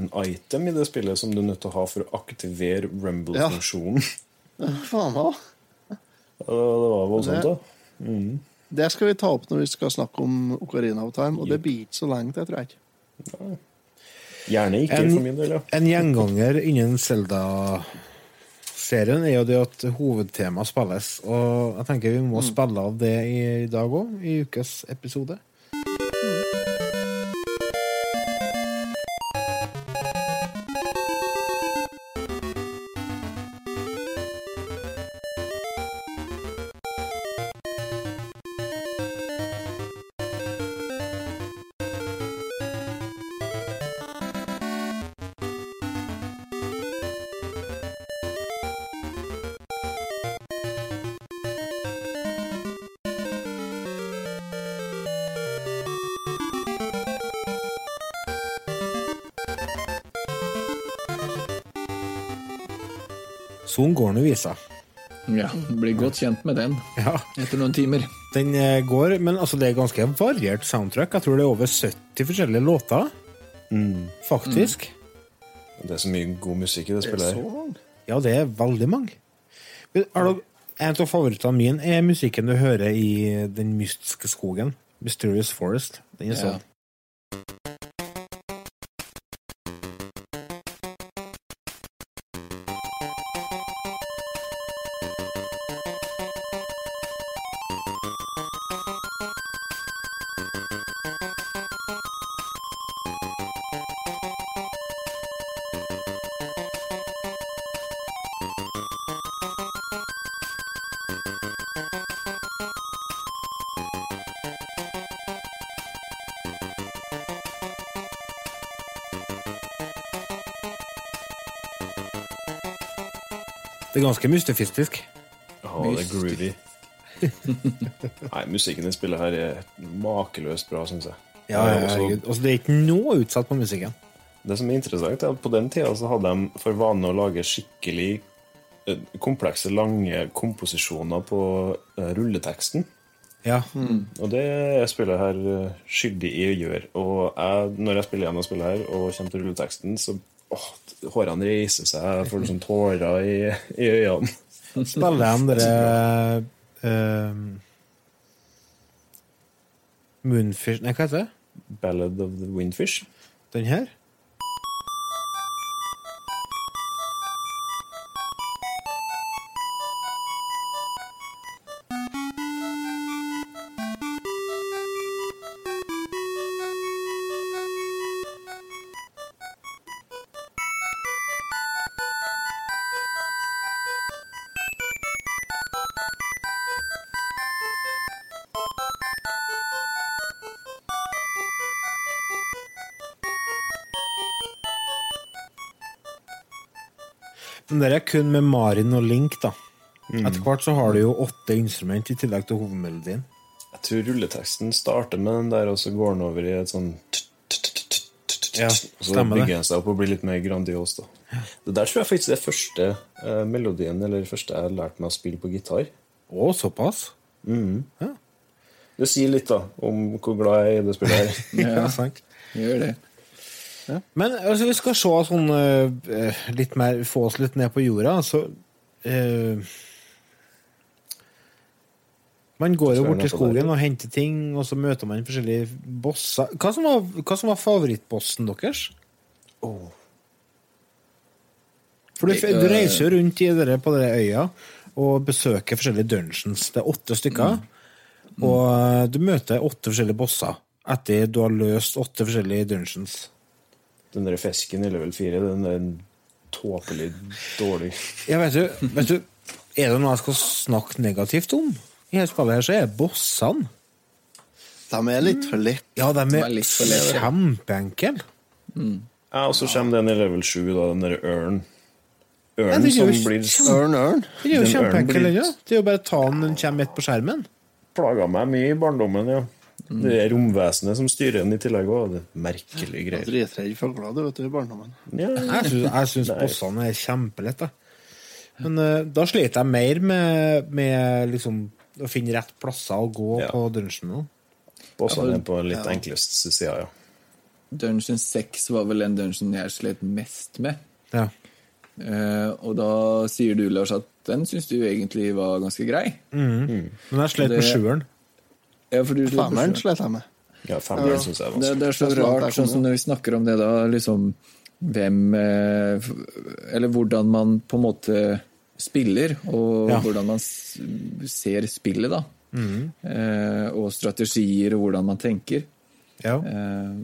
C: en item i det spillet som du er nødt til å ha for å aktivere Rumble-funksjonen.
B: Faen òg.
C: Og Det var voldsomt, da.
B: Det skal vi ta opp når vi skal snakke om Ocarina of Time, og det blir ikke så lenge til, tror jeg ikke.
C: Gjerne ikke,
A: En-
C: for min del. ja.
A: En gjenganger innen Zelda-serien er jo det at hovedtemaet spilles. Og jeg tenker vi må spille av det i dag òg, i ukes episode. Sånn går nå visa.
D: Ja, blir godt kjent med den
A: Ja,
D: etter noen timer.
A: den eh, går, men altså det er ganske variert soundtrack. Jeg tror det er over 70 forskjellige låter. Faktisk.
C: Det er så mye god musikk i det
B: Det er så mange.
A: Ja, det er veldig mange. Er det, En av favorittene mine er musikken du hører i Den mystiske skogen. Mysterious Forest. Den er
D: Ja.
A: sånn. Det er ganske mystifistisk.
C: Ja, det er groovy. [laughs] Nei, musikken de spiller her er makeløst bra, syns jeg.
A: Ja, herregud.
C: også-
A: Altså, det er ikke noe utsatt på musikken.
C: Det som er interessant, er at på den tida så hadde de for vane å lage skikkelig eh, komplekse, lange komposisjoner på eh, rulleteksten.
A: Ja.
C: Og det jeg spillet her eh, skyldig i å gjøre. Og jeg, når jeg spiller igjen og spiller her og kommer til rulleteksten, så åh, hårene reiser seg, får sånn tårer i, i øynene.
A: Spiller de dere uh, Moonfish Nei, hva heter det?
C: Ballad of the Windfish.
A: Den her? Den det er kun med Marin og Link, da. Etter hvert så har du jo åtte instrument i tillegg til hovedmelodien.
C: Jeg tror rulleteksten starter med den der, og så går den over i et sånn
A: Ja,
C: Og så bygger den seg opp og blir litt mer grandios. da. Det der tror jeg faktisk er første eh, melodien eller første jeg lærte meg å spille på gitar.
A: Å, såpass?
C: Det sier litt da om hvor glad jeg er i det spillet her. [laughs]
A: Ja, sant.
D: Gjør det.
A: Men altså, vi skal se sånn uh, litt mer Få oss litt ned på jorda. Så Uh, Man går jo bort til skogen og henter ting, og så møter man forskjellige bosser. Hva som var, hva som var favorittbossen deres? For du, du reiser jo rundt i dere, på dere øya og besøker forskjellige dungeons. Det er åtte stykker. Og eh, du møter åtte forskjellige bosser etter du har løst åtte forskjellige dungeons.
C: Den der fisken i level 4, den er tåpelig dårlig.
A: Ja, vet du, vet du Er det noe jeg skal snakke negativt om i dette spillet, her, så er bossene.
B: De er litt for lett.
A: Ja, de
D: De
A: er,
D: kjempeenkle.
A: kjempeenkle.
C: Ja, og så kommer den i level 7, da, den der ørn.
A: Ja,
C: Ørn
A: det er
C: som blir
B: Ørn, ørn.
A: Det er jo kjempeenkel,
C: blir-
A: den, ja. Det er jo bare å ta den når den kommer midt på skjermen.
C: plaga meg mye i barndommen, ja. Det er romvesenet som styrer den i tillegg òg. Det er merkelige
B: er
C: greier.
B: dritredd fugler, du vet du, i barndommen.
C: Ja,
A: Jeg syns, jeg syns bossene er kjempelette. Men uh, da sliter jeg mer med, med liksom å finne rett plasser å gå
C: Ja.
A: på dungeon.
C: Bossene er på litt litt enkleste sida, ja.
D: Dungeon 6 var vel den dungeon jeg slet mest med.
A: Ja.
D: Uh, og da sier du, Lars, at den syns du egentlig var ganske grei.
A: Men jeg slet med
D: Det-
A: sjueren.
D: Ja, for du
B: Femmeren
D: sjueren.
B: jeg med.
C: Ja, Femmeren syns jeg er
D: Det,
C: vanskelig.
D: det er så
B: Det er sant,
D: rart, sånn som når vi snakker om det, da, liksom hvem eh, Eller hvordan man på en måte spiller, og
A: Ja.
D: hvordan man ser spillet, da. Eh, og strategier, og hvordan man tenker.
A: Ja.
D: Eh,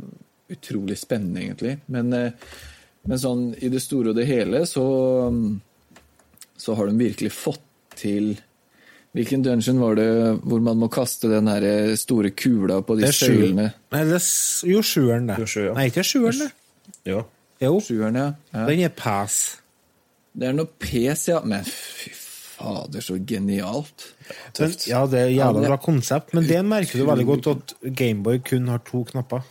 D: utrolig spennende, egentlig. Men, eh, men sånn i det store og det hele så, mm, så har de virkelig fått til Hvilken dungeon var det hvor man må kaste den her eh, store kula på de søylene?
A: Nei, det er jo sjueren, det.
C: Jo, sju, ja.
A: Nei, ikke sjueren, det.
C: Ja.
A: Jo,
D: Sjueren, ja. ja.
A: den er pass.
D: Det er noe pes, ja. Men fy fader, så genialt.
A: Men, ja, det er jævla bra konsept, men det merker du veldig godt at Gameboy kun har to knapper.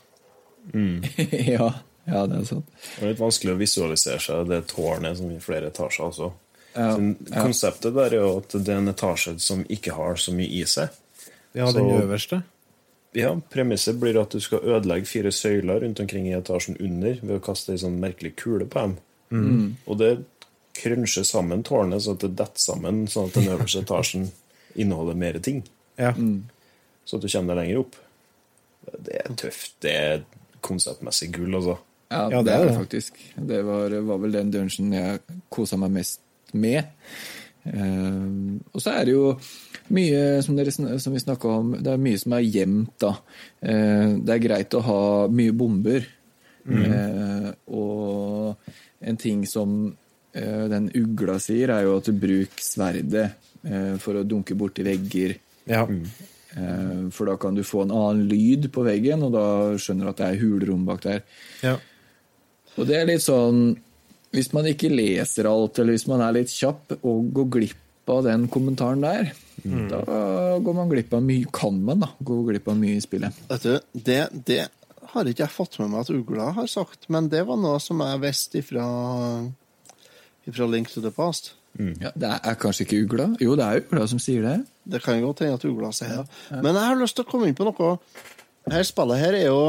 A: [laughs]
D: ja, ja, det er sant.
C: Det er litt vanskelig å visualisere seg det tårnet som i flere etasjer også.
D: Ja, ja.
C: Konseptet der er jo at det er en etasje som ikke har så mye i seg.
A: Ja, den
C: Så-
A: øverste.
C: Ja, Premisset blir at du skal ødelegge fire søyler rundt omkring i etasjen under ved å kaste ei sånn merkelig kule på dem.
A: Mm.
C: Og det krønsjer sammen tårnet sånn at det detter sammen, sånn at den øverste etasjen [laughs] inneholder mer ting.
A: Ja.
C: Så at du kommer deg lenger opp. Det er tøft. Det er konseptmessig gull, altså.
D: Ja,
A: Ja,
D: det,
A: er
D: det
A: det.
D: faktisk. Det var, var vel den dungeon jeg kosa meg mest med. Uh, og så er det jo mye, som, dere, som vi snakka om, det er mye som er gjemt, da. Uh, det er greit å ha mye bomber. Eh, og en ting som den ugla sier, er jo at du bruker sverdet for å dunke borti vegger.
A: Ja.
D: Eh, For da kan du få en annen lyd på veggen, og da skjønner du at det er hulrom bak der.
A: ja.
D: Og det er litt sånn Hvis man ikke leser alt, eller hvis man er litt kjapp og går glipp av den kommentaren der, da går man glipp av mye Kan man, da, gå glipp av mye i spillet.
B: Vet du, det, det har ikke jeg fått med meg at Ugla har sagt, men det var noe som jeg visste ifra, ifra Link to the Past.
D: Ja, det er kanskje ikke ugla? Jo, det er ugla som sier det.
B: Det kan godt hende at Ugla sier det. Men jeg har lyst til å komme inn på noe. Her spillet her er jo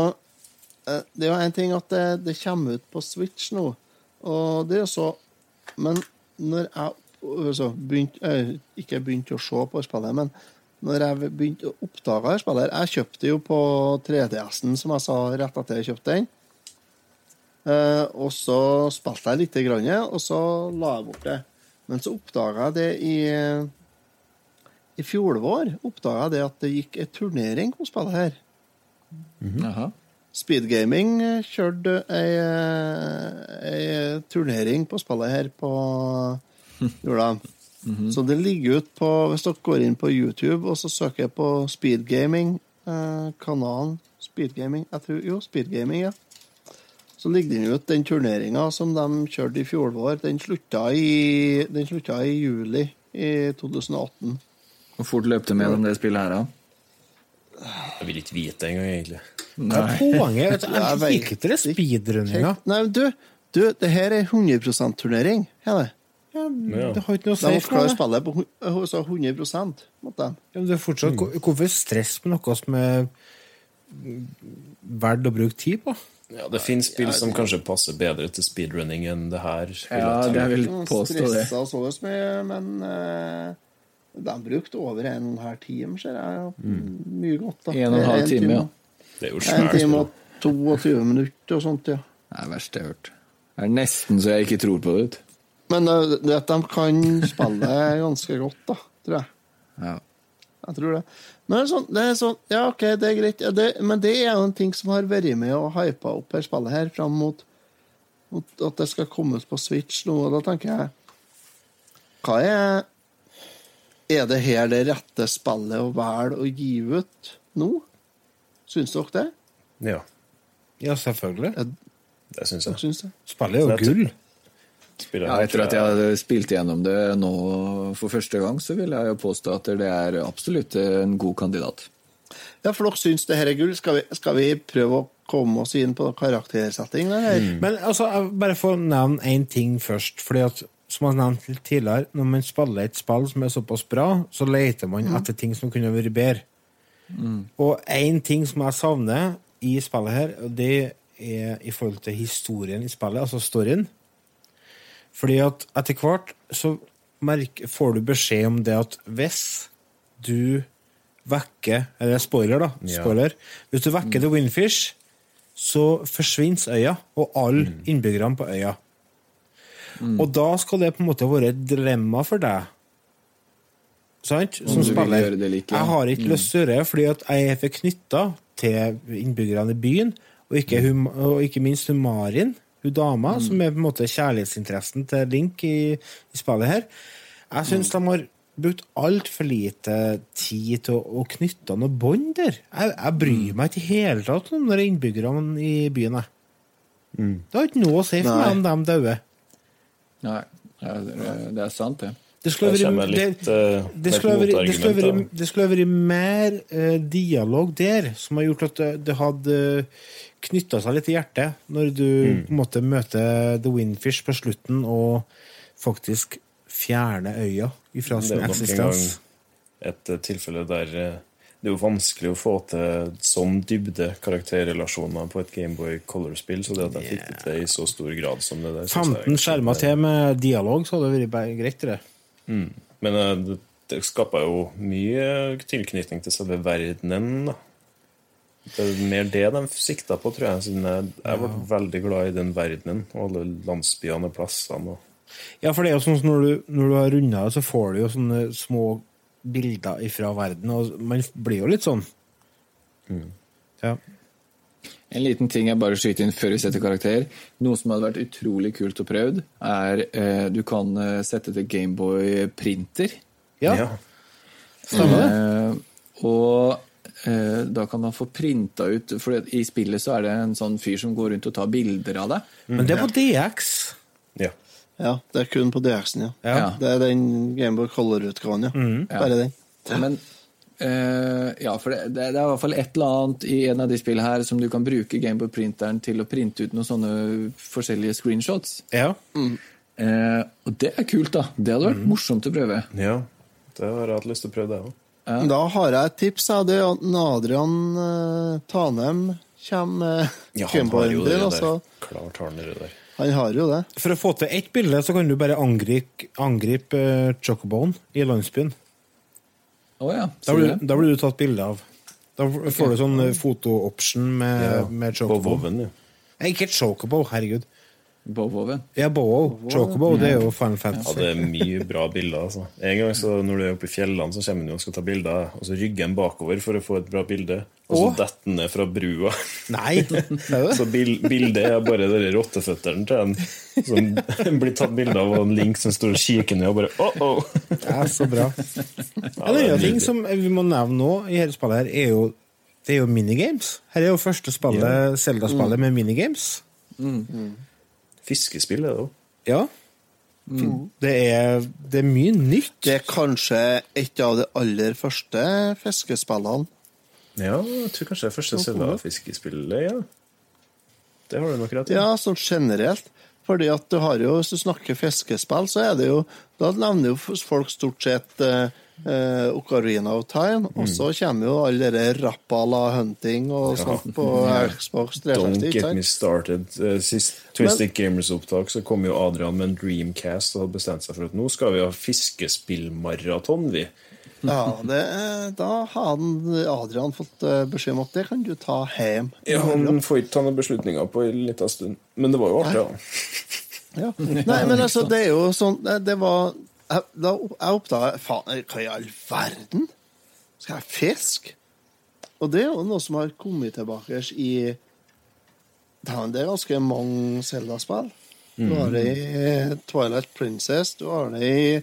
B: eh, Det er jo en ting at det, det kommer ut på Switch nå, og det er så Men når jeg så begynte, eh, Ikke begynte å se på spillet, men når jeg begynte å oppdage her spillet Jeg kjøpte jo på 3DS-en, som jeg sa rett etter jeg kjøpte den. Eh, og så spilte jeg lite grann, og så la jeg bort det. Men så oppdaga jeg det i i fjor vår oppdaga jeg det at det gikk en turnering på spillet her.
D: Jaha.
B: Speedgaming kjørte ei, eh, ei turnering på spillet her på [laughs] jorda. Så det ligger ut på Hvis dere går inn på YouTube og så søker jeg på Speedgaming, eh, kanalen Speedgaming jeg tror, Jo, Speedgaming, ja. Så ligger den ut, den turneringa som de kjørte i fjor vår. Den slutta i, den slutta i juli i 2018.
D: Hvor fort løp det med om det spillet her, da?
C: Jeg vil ikke vite det engang, egentlig.
A: Hva er poenget? [laughs]
B: Jeg
A: liker ikke det speedrunninga.
B: Nei, men du, du, det her er 100 %-turnering.
C: Ja.
A: Det har ikke noe å si
B: De
A: meg.
B: spillet på hu- eh, så 100 måtte de.
A: Ja, men det er fortsatt, mm. Hvorfor stress med noe som er verdt å bruke tid på?
C: Ja, det finnes spill som kanskje passer bedre til speedrunning enn det her. vil
D: Ja,
C: jeg
D: det er vel påstå det.
B: Stressa således mye, men eh, de brukte over en og en halv time, ser jeg. Mye godt, da.
D: En og en halv time, ja.
C: Det er jo
B: En
C: svært.
B: time
C: spill.
B: og 22 minutter og sånt, ja.
D: Det er verst jeg har hørt. Det er nesten så jeg ikke tror på det. vet.
B: Men eh, det at de kan spille ganske godt, da, tror jeg.
D: Ja.
B: Jeg tror det. Men det er sånn, det er sånn Ja, OK, det er greit. Ja, det, men det er jo en ting som har vært med og hypa opp her spillet her fram mot At at det skal komme ut på Switch nå, og da tenker jeg Hva er Er det her det rette spillet å velge å gi ut nå? Syns dere det?
C: Ja,
A: Ja, selvfølgelig.
C: det syns jeg.
B: Synes det?
A: Spillet er jo gull.
C: Spiller
D: Ja, etter at jeg hadde spilt gjennom det nå for første gang, så vil jeg jo påstå at det er absolutt en god kandidat.
B: Ja, for dere syns det her er gull. Skal vi, skal vi prøve å komme oss inn på karaktersetting, Mm.
A: Men altså, jeg bare får nevne én ting først. fordi at, som jeg nevnte litt tidligere, når man spiller et spill som er såpass bra, så leter man etter ting som kunne vært bedre. Og én ting som jeg savner i spillet her, det er i forhold til historien i spillet, altså storyen. Fordi at etter hvert så får du beskjed om det at hvis du vekker Eller spoiler, da.
C: Ja.
A: Hvis du vekker The Windfish, så forsvinner øya, og alle innbyggerne på øya. Og da skal det på en måte være et dilemma for deg. Sant? Som spiller.
D: Like, ja.
A: Jeg har ikke lyst til å gjøre det, fordi at jeg er for knytta til innbyggerne i byen, og ikke, hum og ikke minst hun Marin, hun dama, som er på en måte kjærlighetsinteressen til Link i, i spillet her. Jeg syns de har brukt altfor lite tid til å, å knytte noe bånd der. Jeg, jeg bryr meg ikke i hele tatt om de innbyggerne i byen. Jeg. Det har ikke noe å si for
B: Nei.
A: meg om de dauer.
D: Nei, det er- er sant, det.
A: Det skulle vært det, det det det mer eh, dialog der, som har gjort at det, det hadde knytta seg litt i hjertet når du
C: Mm.
A: på en måte møter The Windfish på slutten og faktisk fjerner øya ifra
C: Det er
A: sin
C: jo nok en gang et eh, tilfelle der eh, det er jo vanskelig å få til sånn dybde karakterrelasjoner på et Gameboy Color-spill, så det at jeg fikk det til i så stor grad som det der synes jeg
A: 15 skjermer
C: er-
A: til med dialog, så hadde det vært greit, det.
C: Men eh, det, det jo mye tilknytning til selve verdenen, da. Det er mer det de sikta på, tror jeg. Siden jeg, jeg ble veldig glad i den verdenen og alle landsbyene og plassene. Og,
A: Ja, for det er jo sånn at når du, når du har runda det, så får du jo sånne små bilder ifra verden, og man blir jo litt sånn. Ja.
D: En liten ting jeg bare skyter inn før vi setter karakter. Noe som hadde vært utrolig kult å prøve, er eh, du kan eh, sette til Gameboy printer.
A: ja.
C: ja.
A: Stemmer det?
D: Eh, og eh, da kan man få printa ut For i spillet så er det en sånn fyr som går rundt og tar bilder av deg.
A: Men det er på DX.
C: ja.
B: Ja, det er kun på DX-en, ja.
A: Ja.
D: Ja.
B: Det er den Gameboy Color-utgaven, ja. Bare den.
D: Men Uh, ja, for det, det, det er i hvert fall et eller annet i en av de spillene her som du kan bruke Gameboy-printeren til å printe ut noen sånne forskjellige screenshots.
A: Ja.
D: Eh, og det er kult, da. Det hadde vært morsomt å prøve.
C: ja. Det har jeg hatt lyst til å prøve, det òg.
B: Da har jeg et tips. Jeg, Det er at Adrian uh, Tanem kommer med
C: Ja,
B: Gameboyen din.
C: Klart har han det der.
B: Han har jo det.
A: For å få til ett bilde, så kan du bare angripe, angripe uh, Chocobone i landsbyen.
D: Oh, ja.
A: Da blir,
D: du
A: da blir du tatt bilde av. Da får du sånn eh, foto-option med,
C: Ja,
A: med
C: På
A: Chocobo. Ikke Chocobo, herregud.
D: Bovoven.
A: Ja, Bowo. Chocobo, det er jo Final
C: Ja, det er mye bra bilder. altså. En gang så når du er oppe i fjellene, så kommer du og skal ta bilder, og så rygger han bakover for å få et bra bilde, og så detter han ned fra brua.
A: Nei?
C: Så bildet er bare de rotteføttene til en som blir tatt bilde av, og en Link som står og kikker ned og bare oh, oh.
A: Ja, så bra. En
C: det er
A: annen ting som vi må nevne nå i hele spillet, her er jo det er jo minigames. Her er jo første spillet, Zelda-spillet med minigames.
C: Fiskespill er det òg.
A: Ja. Det, er, det er mye nytt.
B: Det er kanskje et av de aller første fiskespillene.
C: Ja, jeg tror kanskje det er første Zelda-fiskespillet, ja. Det har du nok rett i.
B: Ja, sånn generelt. Fordi at du har jo, Hvis du snakker fiskespill, så er det jo Da nevner jo folk stort sett eh, eh, Ocarina of Time, og så kommer jo alle de Rappala Hunting og sånt på Xbox [laughs]
C: Don't get me started. Eh, Sist Twisted Gamers-opptak så kom jo Adrian med en Dreamcast og hadde bestemt seg for at nå skal vi ha fiskespillmaraton, vi.
B: Ja, det, da har Adrian fått eh, beskjed om at det kan du ta hjem.
C: Ja, Han får ikke ta noen beslutninger på en liten stund. Men det var jo artig, da.
B: Ja. Nei, men altså, det er jo sånn det var Jeg, da, jeg oppdaga Faen, hva i all verden? Skal jeg fiske? Og det er jo noe som har kommet tilbake i det er ganske mange Zelda-spill. Du har det i Twilight Princess, du har det i,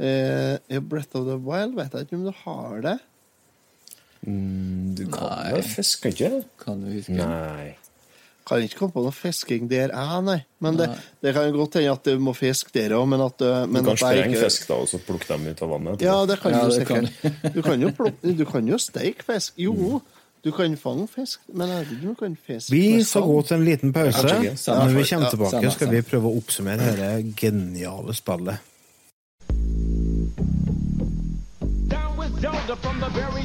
B: eh, i Breath of the Wild. Vet jeg ikke om du har det?
C: Mm, Du kan
D: Nei.
C: vel fiske, ikke?
D: Kan du huske?
C: Nei.
B: Kan ikke komme på noe fisking der, jeg, nei. Men det,
D: Nei.
B: det kan jo godt hende at du må fiske der òg, men at du
C: Du kan sprenge
B: ikke-
C: fisk da, og så plukke dem ut av vannet.
B: Ja, det kan
D: Ja,
B: du sikkert. Du kan jo, [laughs] plukke- du kan jo steike fisk. Jo, du kan fange fisk, men jeg vet ikke om du kan fiske
A: Vi skal gå til en liten pause. Når vi kommer tilbake, skal vi prøve å oppsummere dette geniale spillet.
E: Down with Zelda from the very.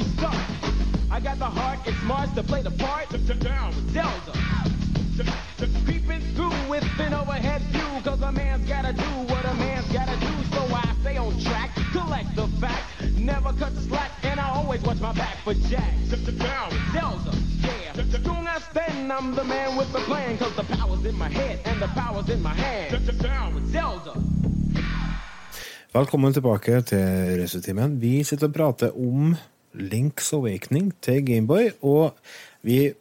E: I got the heart, it's Mars to play the part. Down with Zelda. Creeping through with an overhead view, cause a man's gotta do what a man's gotta do. So I stay on track, collect the facts, never cut the slack, and I always watch my back for Jack. Down with Zelda, yeah. Strong as then, I'm the man with the plan, cause the power's in my head and the power's in my hand. Down Zelda.
A: Velkommen tilbake til Racertimen. Vi sitter og prater om Links Awakening til Gameboy, og vi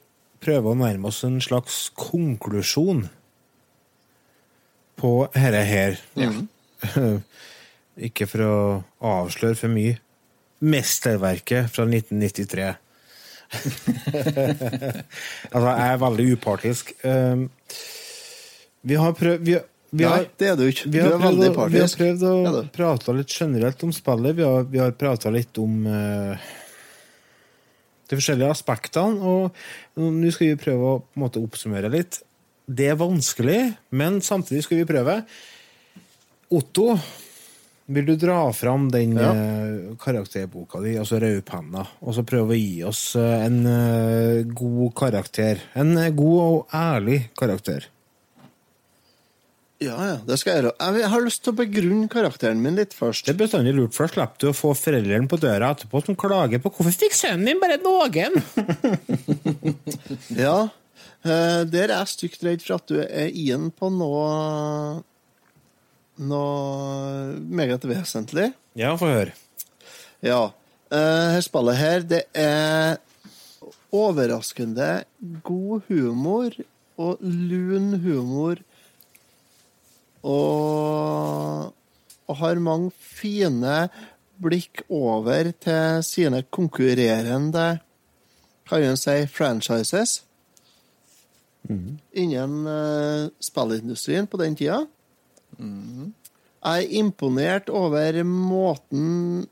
A: prøver å nærme oss en slags konklusjon på dette her. [laughs] Ikke for å avsløre for mye. Mesterverket fra 1993. [laughs] altså, jeg er veldig upartisk. Um, vi har prøvd vi, vi
B: Nei,
A: har,
B: det er du ikke. Du er veldig
A: å- vi har prøvd å
B: Ja,
A: prate litt generelt om spillet. Vi har, vi har prata litt om eh, de forskjellige aspektene, og nå skal vi prøve å måte oppsummere litt. Det er vanskelig, men samtidig skal vi prøve. Otto, vil du dra fram den
B: Ja.
A: eh, karakterboka di, altså Rødpenna, og så prøve å gi oss eh, en eh, god karakter? En god og ærlig karakter.
B: Ja, ja, det skal jeg gjøre. Jeg har lyst til å begrunne karakteren min litt først.
A: Det er bestandig lurt, for da slipper du å få foreldrene på døra etterpå som klager på hvorfor fikk sønnen din bare noen? [laughs]
B: Ja, eh, der er jeg stygt redd for at du er inn på noe noe meget vesentlig.
A: Ja, få høre.
B: Ja. Uh, her spillet her, det er overraskende god humor og lun humor. Og, og har mange fine blikk over til sine konkurrerende kan en si franchises? Innen uh, spillindustrien på den tida. Jeg er imponert over måten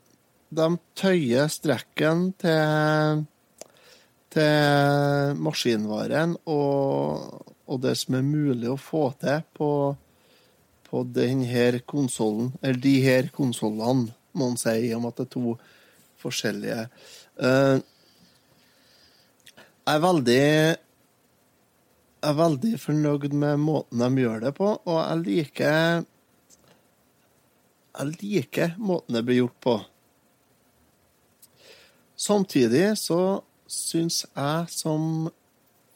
B: de tøyer strekken til, til maskinvaren og, og det som er mulig å få til på, på denne konsollen, eller de her konsollene, må man si, og med at det er to forskjellige. uh, jeg er veldig jeg er veldig fornøyd med måten de gjør det på, og jeg liker Jeg liker måten det blir gjort på. Samtidig så syns jeg som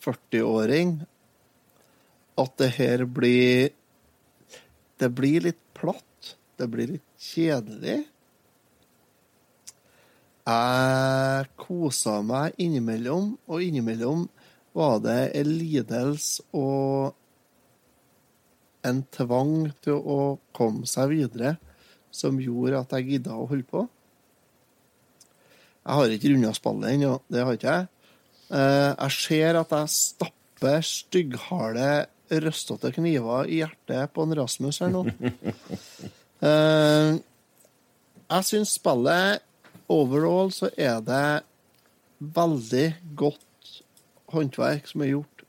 B: 40-åring at det her blir Det blir litt platt. Det blir litt kjedelig. Jeg kosa meg innimellom, og innimellom var det en lidelse og en tvang til å komme seg videre som gjorde at jeg gidda å holde på. Jeg har ikke runda spillet ennå, det har ikke jeg. Eh, Jeg ser at jeg stapper stygghale, røstete kniver i hjertet på en Rasmus her nå. Uh, [laughs] Jeg syns spillet overall så er det veldig godt håndverk som er gjort.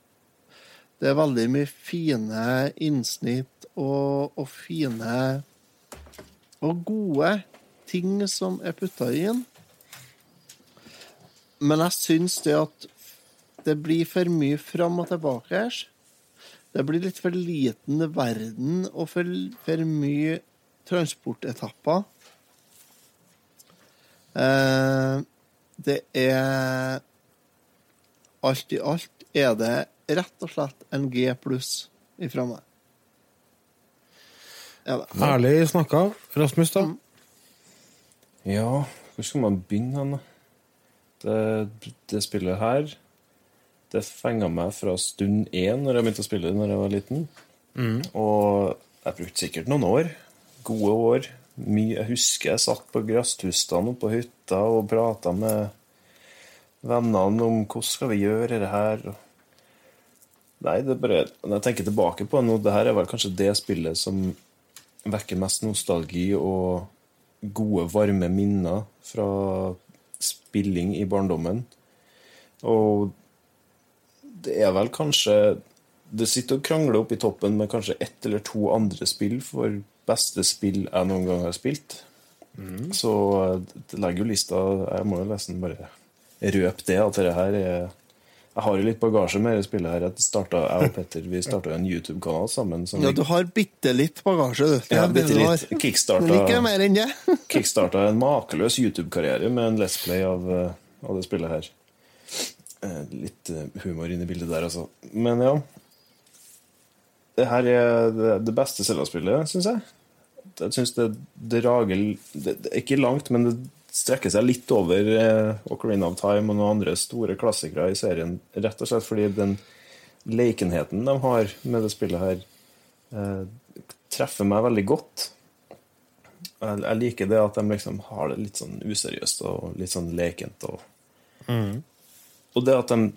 B: Det er veldig mye fine innsnitt og, og fine og gode ting som er putta inn. Men jeg syns det at det blir for mye fram og tilbake her. Det blir litt for liten verden og for, for mye transportetapper. Eh, det er Alt i alt er det rett og slett en G pluss ifra meg. Det.
A: Ærlig snakka. Rasmus, da?
C: Ja, hvor skal man begynne hen, da? Det, det spillet her det fenga meg fra stund én når jeg begynte å spille når jeg var liten. Og jeg brukte sikkert noen år. Gode år. Mye, jeg husker jeg satt på gresstustene oppe på hytta og prata med vennene om hvordan skal vi gjøre det her. Nei, det er bare Når jeg tenker tilbake på nå, det her er vel kanskje det spillet som vekker mest nostalgi og gode, varme minner fra spilling i barndommen. Og det er vel kanskje Det sitter og krangler oppe i toppen med kanskje ett eller to andre spill for beste spill jeg noen gang har spilt. Så eh, det legger jo lista Jeg må jo nesten bare røpe det, at dette her er Jeg har jo litt bagasje med det spillet her. Jeg, startet, jeg og Petter vi starta en YouTube-kanal sammen. Som
B: Ja, du har bitte litt bagasje, du.
C: Ja, bitte litt. Kickstarta-
B: mer enn det. [laughs]
C: kickstarta en makeløs YouTube-karriere med en Let's Play av, eh, av det spillet her. Eh, Litt eh, humor inn i bildet der, altså. Men ja. Det her er det, beste Zelda-spillet, syns jeg. Jeg syns det drager det, det Ikke langt, men det strekker seg litt over eh, Ocarina of Time og noen andre store klassikere i serien, rett og slett fordi den lekenheten de har med det spillet her, treffer meg veldig godt. Jeg, jeg liker det at de liksom har det litt sånn useriøst og litt sånn lekent. Og, og det at de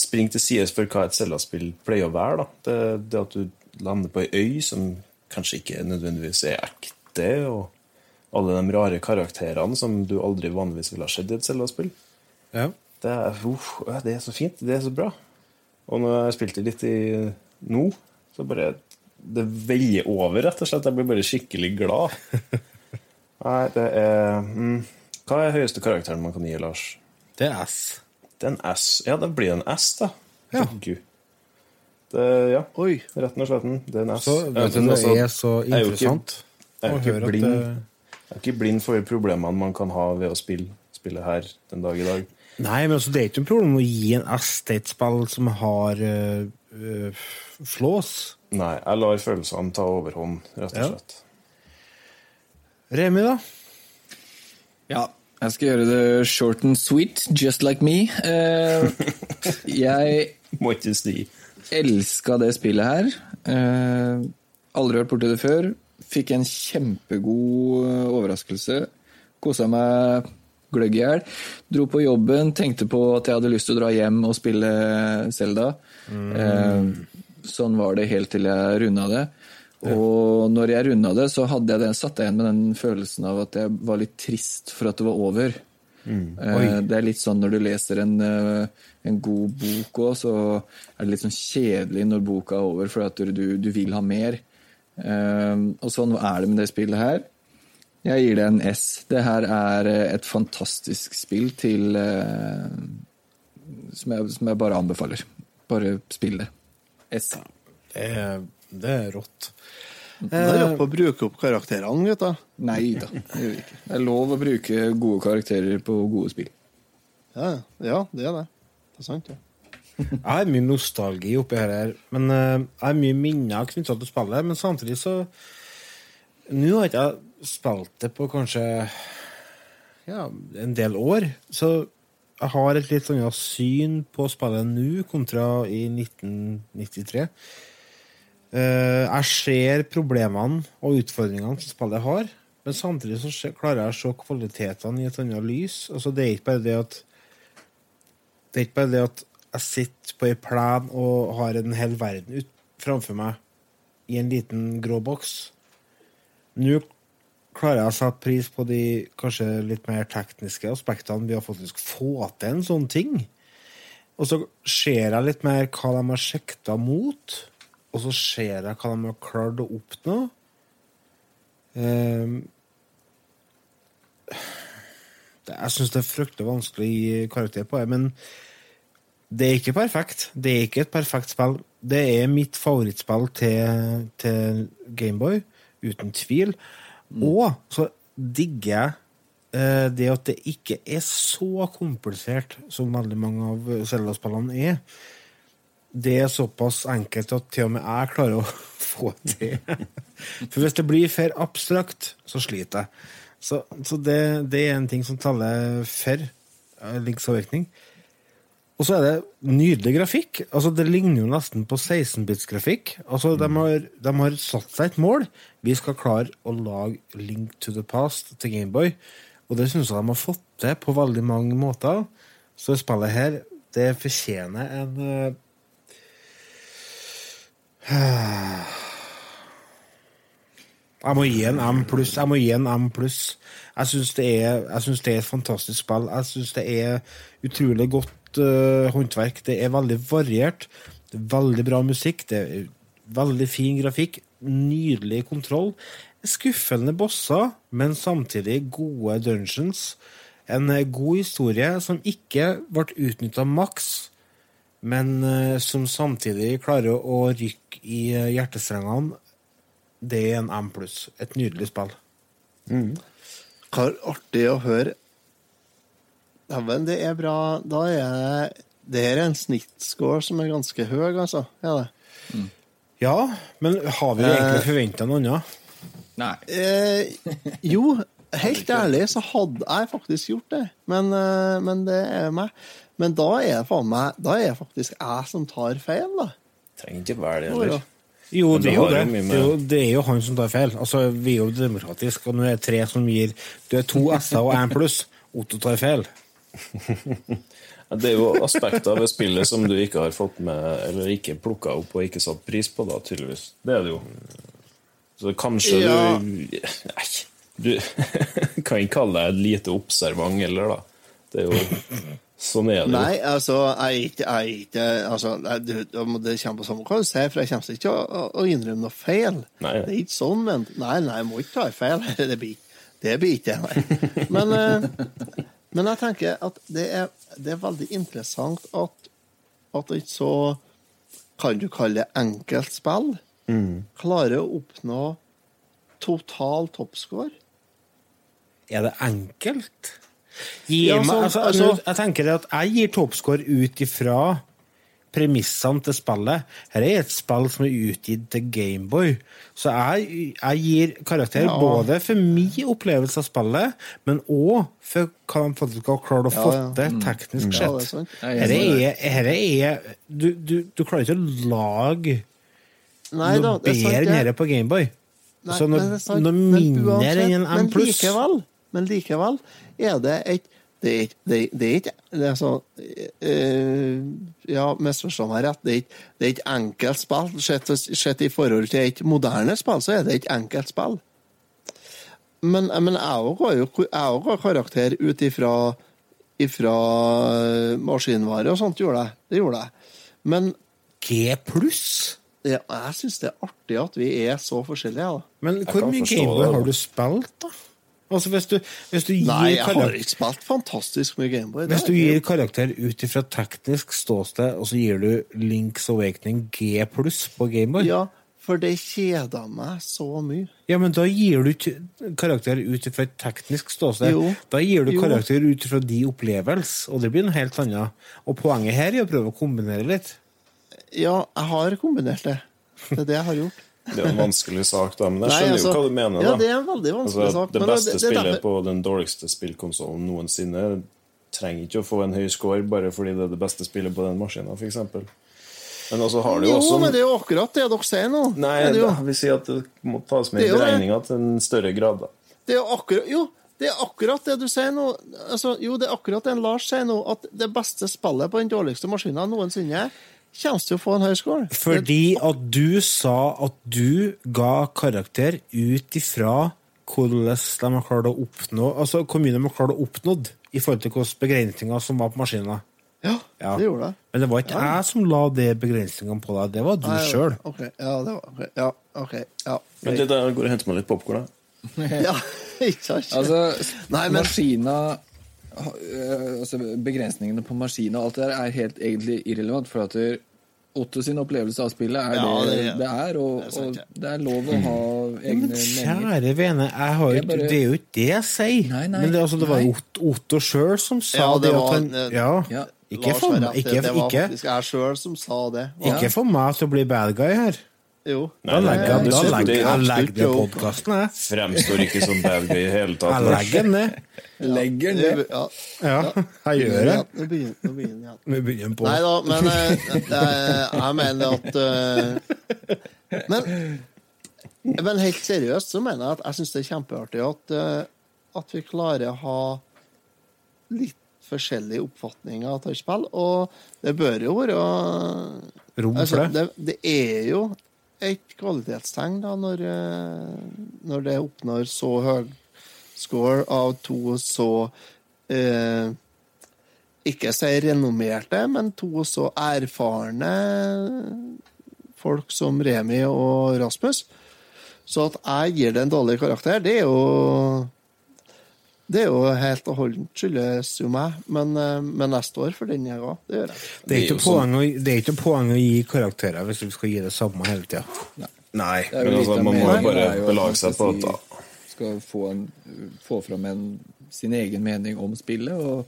C: springer til sides for hva et Zelda-spill pleier å være. Da. Det, det at du lander på ei øy som kanskje ikke nødvendigvis er ekte, og alle de rare karakterene som du aldri vanligvis ville ha sett i et Zelda-spill.
A: Ja.
C: Det er, uff, det er så fint. Det er så bra. Og når jeg spilte litt i nå, så bare Det veier over, rett og slett. Jeg blir bare skikkelig glad. [laughs] Nei, det er mm, Hva er høyeste karakteren man kan gi, Lars?
A: Det er S.
C: En S. Ja, det blir en S, da.
A: Ja.
C: Gud. Det, ja.
B: Oi.
C: Rett og slett. Det er en S.
A: Så vet du, det
C: altså,
A: er så
C: jeg er jo ikke-
A: interessant
C: jeg er
A: å
C: jo ikke
A: høre at
C: blind.
A: det
C: Jeg er ikke blind for problemene man kan ha ved å spille spille her den dag i dag.
A: Nei, men altså, det er ikke noe problem å gi en S til et spill som har uh, flås.
C: Nei, jeg lar følelsene ta overhånd, rett og
A: Ja.
C: slett.
A: Remi, da?
D: Ja, jeg skal gjøre det short and sweet, just like me. Uh, jeg [laughs]
C: Må ikke si.
D: elska det spillet her. Uh, aldri vært borti det før. Fikk en kjempegod eh, overraskelse. Kosa meg gløgg i hjel. Dro på jobben, tenkte på at jeg hadde lyst til å dra hjem og spille Selda. Eh, sånn var det helt til jeg runda det. Og når jeg runda det, så hadde jeg den, satt jeg igjen med den følelsen av at jeg var litt trist for at det var over. Mm. Det er litt sånn når du leser en, eh, en god bok òg, så er det litt sånn kjedelig når boka er over, for at du, du vil ha mer. Eh, Og sånn er det med det spillet her. Jeg gir det en S. Det her er eh, et fantastisk spill til eh, som jeg, som jeg bare anbefaler. Bare spill det. S.
A: Det er, det er rått.
B: Det er rått på å bruke opp karakterene, gutta.
D: Nei da, [laughs] det gjør vi ikke. Det er lov å bruke gode karakterer på gode spill.
B: Ja, ja, det er det. Det er sant, ja. [laughs]
A: Jeg har mye nostalgi oppi her, her, men eh, jeg har mye minner knytta til spillet. Men samtidig så Nå har ikke jeg spilt det på kanskje ja, en del år, så jeg har et litt annet syn på spillet nå kontra i 1993. Eh, jeg ser problemene og utfordringene som spillet har, men samtidig så klarer jeg å se kvalitetene i et annet lys. Altså, det er ikke bare det at det er ikke bare det at jeg sitter på ei plen og har en hel verden ut framfor meg i en liten grå boks. Nå klarer jeg å sette pris på de kanskje litt mer tekniske aspektene ved å faktisk få til en sånn ting. Og så ser jeg litt mer hva de har sikta mot, og så ser jeg hva de har klart å oppnå. Det, jeg syns det er fryktelig vanskelig å gi karakter på det, men det er ikke perfekt. Det er ikke et perfekt spill. Det er mitt favorittspill til, til Gameboy, uten tvil. Og så digger jeg eh, det at det ikke er så komplisert som veldig mange av Zelda-spillene er. Det er såpass enkelt at til og med jeg klarer å [laughs] få til. For hvis det blir for abstrakt, så sliter jeg. Så, så det, det er en ting som taler for eh, Links avvirkning. Og så er det nydelig grafikk. Altså, det ligner jo nesten på 16-bits-grafikk. Altså, de, har, de har satt seg et mål. Vi skal klare å lage Link to the Past til Gameboy. Og det syns jeg de har fått til på veldig mange måter. Så spillet her, det fortjener en eh, [sighs] Jeg må gi en M pluss. Jeg må gi en M pluss. Jeg syns det, det er et fantastisk spill. Jeg syns det er utrolig godt uh, håndverk. Det er veldig variert. Det er veldig bra musikk. Det er veldig fin grafikk. Nydelig kontroll. Skuffende bosser, men samtidig gode dungeons. En eh, god historie som ikke ble utnytta maks, men eh, som samtidig klarer å rykke i eh, hjertestrengene. Det er en M pluss. Et nydelig spill.
B: Hva artig å høre. Dæven, det er bra. Da er det Det her er en snittscore som er ganske høy, altså. Er det?
A: Ja, men har vi egentlig forventa noe annet?
D: Nei.
B: Eh, jo, [laughs] helt ærlig så hadde jeg faktisk gjort det. Men, eh, men det er meg. Men da er det faen meg Da er det faktisk jeg som tar feil, da.
C: Trenger ikke være det
B: Jo,
C: heller.
A: Jo, det er jo det. Det er jo, det er jo han som tar feil. Altså, Vi er jo demokratiske, og nå er det tre som gir Du er to S-er og én pluss. Otto tar feil. [laughs]
C: Det er jo aspekter ved spillet som du ikke har fått med, eller ikke plukka opp og ikke satt pris på, da, tydeligvis. Det er det jo. Så kanskje
B: Ja.
C: du Nei, du [laughs] kan ikke kalle deg lite observant heller, da. Det er jo Sånn er det.
B: Nei, altså, jeg er ikke, jeg altså, Det kommer på samme hva du sier, for jeg kommer ikke å, å- å innrømme noe feil.
C: Nei.
B: Det er ikke sånn, men Nei, nei, jeg må ikke ta feil. Det [laughs] blir, det blir ikke det. Men, eh, men jeg tenker at det er, det er veldig interessant at, at et så Kan du kalle det enkelt spill? Klarer å oppnå total toppscore?
A: Er det enkelt? Gi
B: Ja,
A: meg,
B: sånn,
A: altså,
B: altså-
A: jeg tenker at jeg gir toppscore ut ifra premissene til spillet. Her er et spill som er utgitt til Gameboy. Så jeg, jeg gir karakter
B: Ja.
A: både for min opplevelse av spillet, men òg for hva de faktisk har klart å
B: Ja,
A: få
B: ja.
A: til teknisk
B: Ja, det er
A: sett.
B: Ja,
D: Jeg er
A: Her er, er du, du, du klarer ikke å lage
B: Nei da,
A: noe
B: det er
A: bedre enn dette på Gameboy.
B: Nei,
A: Så noe,
B: men
A: noe mindre enn en M
B: Men
A: pluss.
B: likevel, men likevel er det et det er ikke det, det er ikke det er så, øh, Ja, misforstå meg rett. Det er ikke, det er ikke enkelt spill. Sett, sett i forhold til et moderne spill, så er det ikke enkelt spill. Men, men jeg òg har jo karakter ut ifra ifra eh, maskinvare og sånt, gjorde jeg. Det gjorde jeg. Men
A: G pluss?
B: ja, jeg syns det er artig at vi er så forskjellige. da.
A: Men hvor mye Gameboy har du spilt, da? Altså, hvis du, hvis du gir
B: Nei, jeg har ikke spilt fantastisk mye Gameboy.
A: hvis du gir karakter ut ifra teknisk ståsted, og så gir du Links Awakening G pluss på Gameboy
B: Ja, for det kjeder meg så mye.
A: Ja, men da gir du ikke karakter ut ifra et teknisk ståsted.
B: Jo.
A: Da gir du
B: Jo.
A: karakter ut ifra de opplevelse, og det blir noe helt annet. Og poenget her er å prøve å kombinere litt.
B: Ja, jeg har kombinert det. Det er det jeg har gjort.
C: Det er en vanskelig sak, da, men jeg
B: Nei,
C: skjønner
B: altså,
C: jo hva du mener.
B: ja, det er en veldig vanskelig
C: altså,
B: sak,
C: Det
B: men det-
C: beste
B: det er
C: spillet
B: derfor-
C: på den dårligste spillkonsollen noensinne trenger ikke å få en høy score bare fordi det er det beste spillet på den maskinen, f.eks. Men altså har du jo også
B: men det er jo akkurat det dere sier nå.
C: Nei,
B: det jo,
C: da, vi sier at det må tas med i
B: er
C: beregninga til en større grad. da.
B: det er jo akkurat Jo, det er akkurat det du sier nå. Altså, jo, det er akkurat det Lars sier nå, at det beste spillet på den dårligste maskinen noensinne kommer til å få en høy score.
A: Fordi at du sa at du ga karakter ut ifra hvordan de har klart å oppnå Altså hvor mye de har klart å oppnå i forhold til hvilke begrensninger som var på maskinen.
B: Ja,
A: Ja.
B: det gjorde det.
A: Men det var ikke jeg som la de begrensningene på deg, det var du sjøl.
B: Okay. ja, det var okay. Ja, ok. Ja,
C: Men det der går og henter meg litt popkorn. [laughs]
B: ja ikke sant?
D: Altså,
B: Nei, men-
D: maskina altså Begrensningene på maskinen og alt det der er helt egentlig irrelevant, for at det- Otto sin opplevelse av spillet er
B: Ja,
D: det
B: det
D: det er, og,
B: det er sant,
D: og det er lov å ha egne
A: Men kjære vene, jeg har jo
D: Jeg bare-
A: det er jo ikke det jeg sier.
D: Nei, nei,
A: Men det, altså, det var jo. Otto, sjøl som sa
B: Ja, det
A: det.
B: var-
A: at han, ja,
D: Ja.
A: ikke, for, meg- ikke,
B: det, var
A: ikke,
B: faktisk jeg sjøl som sa det.
A: ikke for meg til å bli bad guy her.
B: Jo.
A: Da legger jeg,
C: det
A: da legger jeg, jeg legger ned podkasten, jeg.
C: Fremstår ikke som bad guy i hele tatt.
A: Jeg legger den ned.
D: Legger
B: den
D: ned.
B: ja.
A: Ja, jeg gjør det.
B: Nå begynner den igjen.
A: Vi begynner på
B: Nei da, men eh, jeg mener at eh, men, men helt seriøst så mener jeg at jeg syns det er kjempeartig at, eh, at vi klarer å ha litt forskjellige oppfatninger av tøyspill, og det bør jo være
A: rom
B: altså,
A: for det.
B: det. Det er jo et kvalitetstegn da, når, eh, når det oppnår så høy score av to så eh, Ikke si renommerte, men to så erfarne folk som Remi og Rasmus. Så at jeg gir det en dårlig karakter, det er jo det er jo helt og holdent skyldes jo meg, men, eh, men jeg står for den, jeg òg. Det gjør jeg.
A: Det er, ikke
C: Det er jo
A: poeng å, det er ikke poeng å gi karakterer hvis du skal gi det samme hele tida. Nei.
D: Er
C: Men altså, man må jo bare belage seg på at
D: si- Skal få, en, få fram en, sin egen mening om spillet, og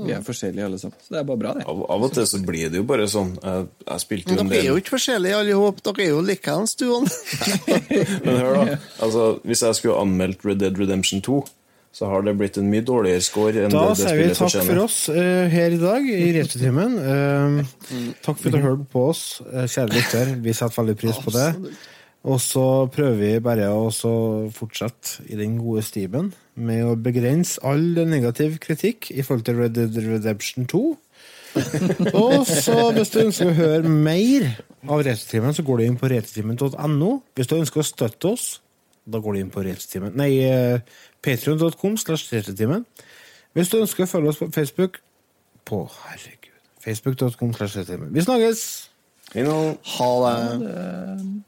D: vi er forskjellige alle sammen. Så det er bare bra, det.
C: Av, av og til så blir det jo bare sånn. Jeg, jeg spilte jo
B: Men
C: en
B: dere er jo ikke forskjellige alle sammen. Dere er jo likeens, du òg. [laughs]
C: Men hør, da. Altså, hvis jeg skulle anmeldt Red Dead Redemption 2, så har det blitt en mye dårligere score enn
A: Da
C: det, det
A: sier vi takk for oss uh, her i dag i Retretimen. Uh, takk for at du hørte på oss, eh, kjære lytter. Vi setter veldig pris på det. Og så prøver vi bare å fortsette i den gode stimen med å begrense all negativ kritikk i forhold til Red Dead Redemption 2. [laughs] Og så hvis du ønsker å høre mer av Retretimen, så går du inn på retretimen.no. Hvis du ønsker å støtte oss, da går du inn på Retretimen Nei, patreon.com slash retrotimen. Hvis du ønsker å følge oss på Facebook På herregud Facebook.com slash retrotimen. Vi snakkes!
C: Ha nå.
B: Ha det.